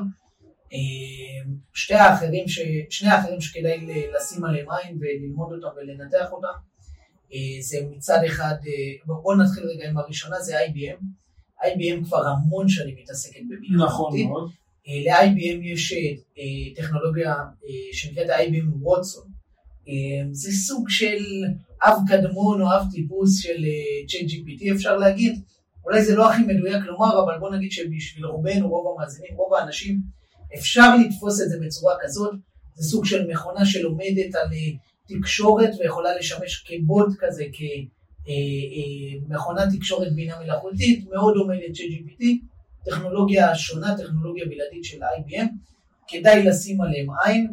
אה, שתי האחרים, ש... שני האחרים שכדאי לשים עליהם עין וללמוד אותם ולנתח אותם, זה מצד אחד, בואו נתחיל רגע עם הראשונה, זה IBM. IBM כבר המון שנים מתעסקת בבינה נכון מאוד. אה, ל-IBM יש אה, טכנולוגיה אה, שנקראת IBM ווטסון. זה סוג של אב קדמון או אב טיפוס של ChatGPT אפשר להגיד. אולי זה לא הכי מדויק לומר, אבל בוא נגיד שבשביל רובנו, רוב המאזינים, רוב האנשים, אפשר לתפוס את זה בצורה כזאת. זה סוג של מכונה שלומדת על תקשורת ויכולה לשמש כבוט כזה, כמכונת תקשורת בינה מלאכותית, מאוד דומה ל-ChatGPT. טכנולוגיה שונה, טכנולוגיה בלעדית של IBM, כדאי לשים עליהם עין.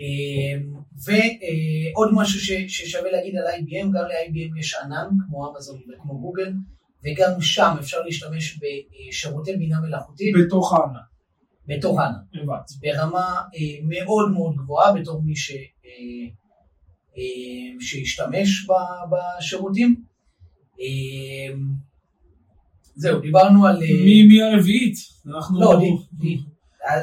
אמ, ועוד משהו ששווה להגיד על IBM, גם ל-IBM יש ענן, כמו אמזון וכמו גוגל, וגם שם אפשר להשתמש בשירותי בינה מלאכותית. בתוך הענן. בתוך הענן. ברמה אה, מאוד מאוד גבוהה, בתור מי ש... אה, אה, שהשתמש בשירותים. אמ, זהו, דיברנו על... אה, מי, מי הרביעית? אנחנו... לא, די,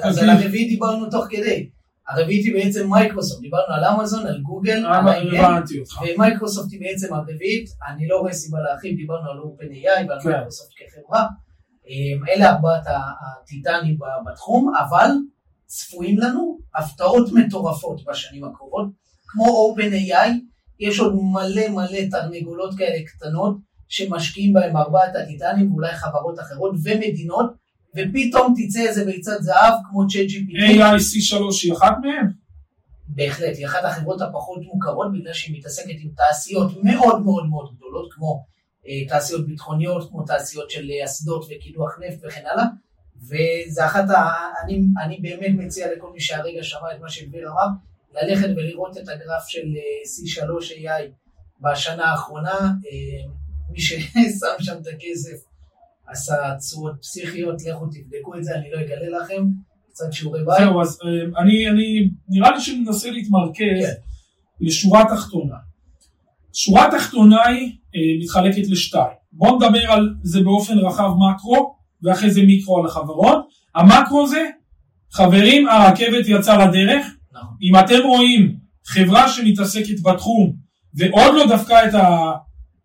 אז על הרביעית דיברנו תוך כדי. הרביעית היא בעצם מייקרוסופט, דיברנו על אמזון, על גוגל, על הבנתי אותך. ומייקרוסופט היא בעצם הרביעית, אני לא רואה סיבה להרחיב, דיברנו על OpenAI ועל כן. מייקרוסופט כחברה. אמ, אלה ארבעת הטיטנים בתחום, אבל צפויים לנו הפתעות מטורפות בשנים הקרובות. כמו OpenAI, יש עוד מלא מלא תרנגולות כאלה קטנות שמשקיעים בהם ארבעת הטיטנים ואולי חברות אחרות ומדינות, ופתאום תצא איזה ביצת זהב כמו ChatGPT. AIC3 היא אחת מהן? בהחלט, היא אחת החברות הפחות מוכרות בגלל שהיא מתעסקת עם תעשיות מאוד מאוד מאוד גדולות, כמו תעשיות ביטחוניות, כמו תעשיות של אה, אסדות וקידוח נפט וכן הלאה, וזה אחת ה... אני, אני באמת מציע לכל מי שהרגע שמע את מה שדביר אמר, ללכת ולראות את הגרף של אה, C3 AI בשנה האחרונה, אה, מי ששם שם את הכסף עשה תשואות פסיכיות, לכו תבדקו את זה, אני לא אגלה לכם, קצת שיעורי בית. זהו, אז אה, אני, אני, נראה לי שננסה להתמרכז כן. לשורה תחתונה. שורה תחתונה היא אה, מתחלקת לשתיים. בואו נדבר על זה באופן רחב מקרו, ואחרי זה מיקרו על החברות. המקרו זה, חברים, הרכבת יצאה לדרך. נכון. אם אתם רואים חברה שמתעסקת בתחום, ועוד לא דפקה את ה...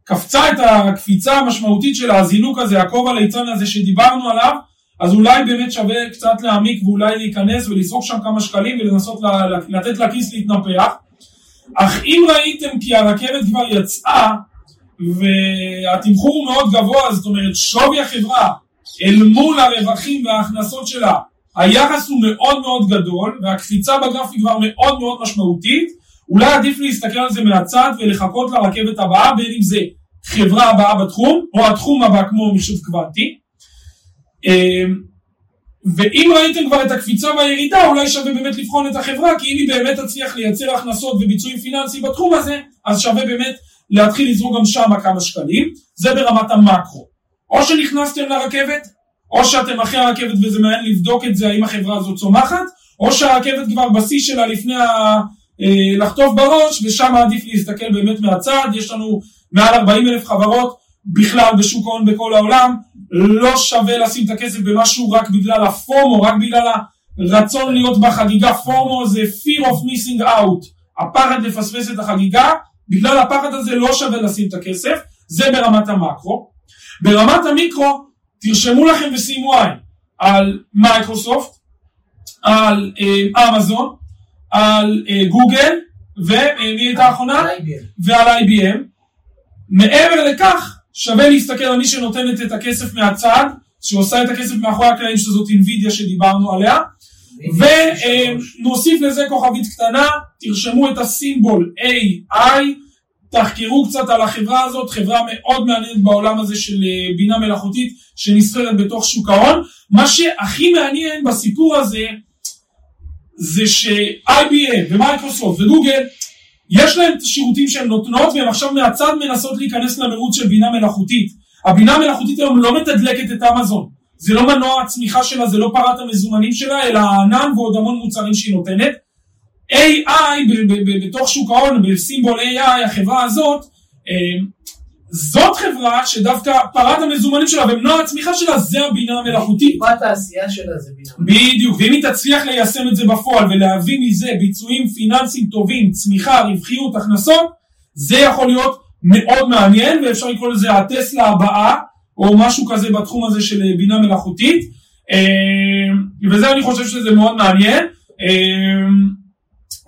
קפצה את הקפיצה המשמעותית של הזינוק הזה, הכובע ליצן הזה שדיברנו עליו, אז אולי באמת שווה קצת להעמיק ואולי להיכנס ולזרוק שם כמה שקלים ולנסות לתת לכיס להתנפח. אך אם ראיתם כי הרכבת כבר יצאה והתמחור הוא מאוד גבוה, זאת אומרת שווי החברה אל מול הרווחים וההכנסות שלה, היחס הוא מאוד מאוד גדול והקפיצה בגרף היא כבר מאוד מאוד משמעותית, אולי עדיף להסתכל על זה מהצד ולחכות לרכבת הבאה, בין אם זה חברה הבאה בתחום או התחום הבא כמו מחשוב קוונטי. ואם ראיתם כבר את הקפיצה והירידה, אולי שווה באמת לבחון את החברה, כי אם היא באמת תצליח לייצר הכנסות וביצועים פיננסיים בתחום הזה, אז שווה באמת להתחיל לזרוק גם שם כמה שקלים. זה ברמת המקרו. או שנכנסתם לרכבת, או שאתם אחרי הרכבת וזה מעניין לבדוק את זה, האם החברה הזאת צומחת, או שהרכבת כבר בשיא שלה לפני ה... אה, לחטוף בראש, ושם עדיף להסתכל באמת מהצד. יש לנו מעל 40 אלף חברות בכלל בשוק ההון בכל העולם. לא שווה לשים את הכסף במשהו רק בגלל הפומו, רק בגלל הרצון להיות בחגיגה. פומו זה fear of missing out, הפחד לפספס את החגיגה. בגלל הפחד הזה לא שווה לשים את הכסף, זה ברמת המקרו. ברמת המיקרו, תרשמו לכם ושימו עין על מייקרוסופט, על אה, אמזון, על אה, גוגל, ומי הייתה האחרונה? ועל IBM. מעבר לכך, שווה להסתכל על מי שנותנת את הכסף מהצד, שעושה את הכסף מאחורי הקלעים, שזאת אינווידיה שדיברנו עליה, ונוסיף לזה כוכבית קטנה, תרשמו את הסימבול AI, תחקרו קצת על החברה הזאת, חברה מאוד מעניינת בעולם הזה של אה, בינה מלאכותית שנסחרת בתוך שוק ההון. מה שהכי מעניין בסיפור הזה, זה ש-IBM ומייקרוסופט וגוגל, יש להם את השירותים שהן נותנות והן עכשיו מהצד מנסות להיכנס למרוץ של בינה מלאכותית. הבינה המלאכותית היום לא מתדלקת את אמזון. זה לא מנוע הצמיחה שלה, זה לא פרת המזומנים שלה, אלא הענן ועוד המון מוצרים שהיא נותנת. AI בתוך שוק ההון, בסימבול AI, החברה הזאת, אה, זאת חברה שדווקא פרת המזומנים שלה ומנוע הצמיחה שלה זה הבינה המלאכותית. טיפת העשייה שלה זה בינה מלאכותית. בדיוק, ואם היא תצליח ליישם את זה בפועל ולהביא מזה ביצועים פיננסיים טובים, צמיחה, רווחיות, הכנסות, זה יכול להיות מאוד מעניין ואפשר לקרוא לזה הטסלה הבאה או משהו כזה בתחום הזה של אה, בינה מלאכותית אה, וזה אני חושב שזה מאוד מעניין. אה,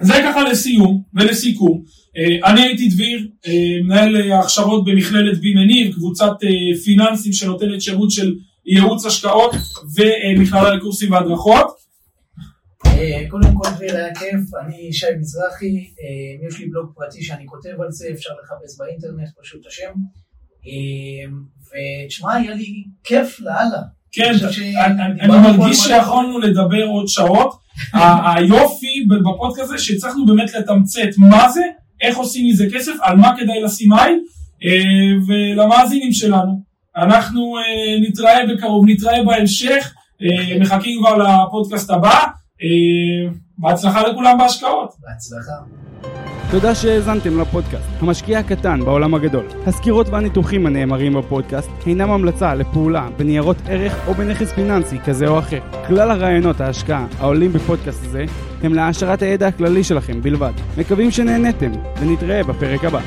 זה ככה לסיום ולסיכום. אה, אני הייתי דביר, אה, מנהל אה, הכשרות במכללת בי מניב, קבוצת אה, פיננסים שנותנת שירות של ייעוץ השקעות ומכללה לקורסים והדרכות. קודם כל דביר היה כיף, אני שי מזרחי, יש לי בלוג פרטי שאני כותב על זה, אפשר לחפש באינטרנט, פשוט השם. ותשמע, היה לי כיף לאללה. כן, אני- מרגיש שיכולנו לדבר עוד שעות. היופי בפודקאסט הזה שהצלחנו באמת לתמצת מה זה, איך עושים מזה כסף, על מה כדאי לשים עין, אה, ולמאזינים שלנו. אנחנו אה, נתראה בקרוב, נתראה בהמשך, אה, מחכים כבר לפודקאסט הבא. בהצלחה לכולם בהשקעות. בהצלחה. תודה שהאזנתם לפודקאסט, המשקיע הקטן בעולם הגדול. הסקירות והניתוחים הנאמרים בפודקאסט אינם המלצה לפעולה בניירות ערך או בנכס פיננסי כזה או אחר. כלל הרעיונות ההשקעה העולים בפודקאסט הזה הם להעשרת הידע הכללי שלכם בלבד. מקווים שנהניתם, ונתראה בפרק הבא.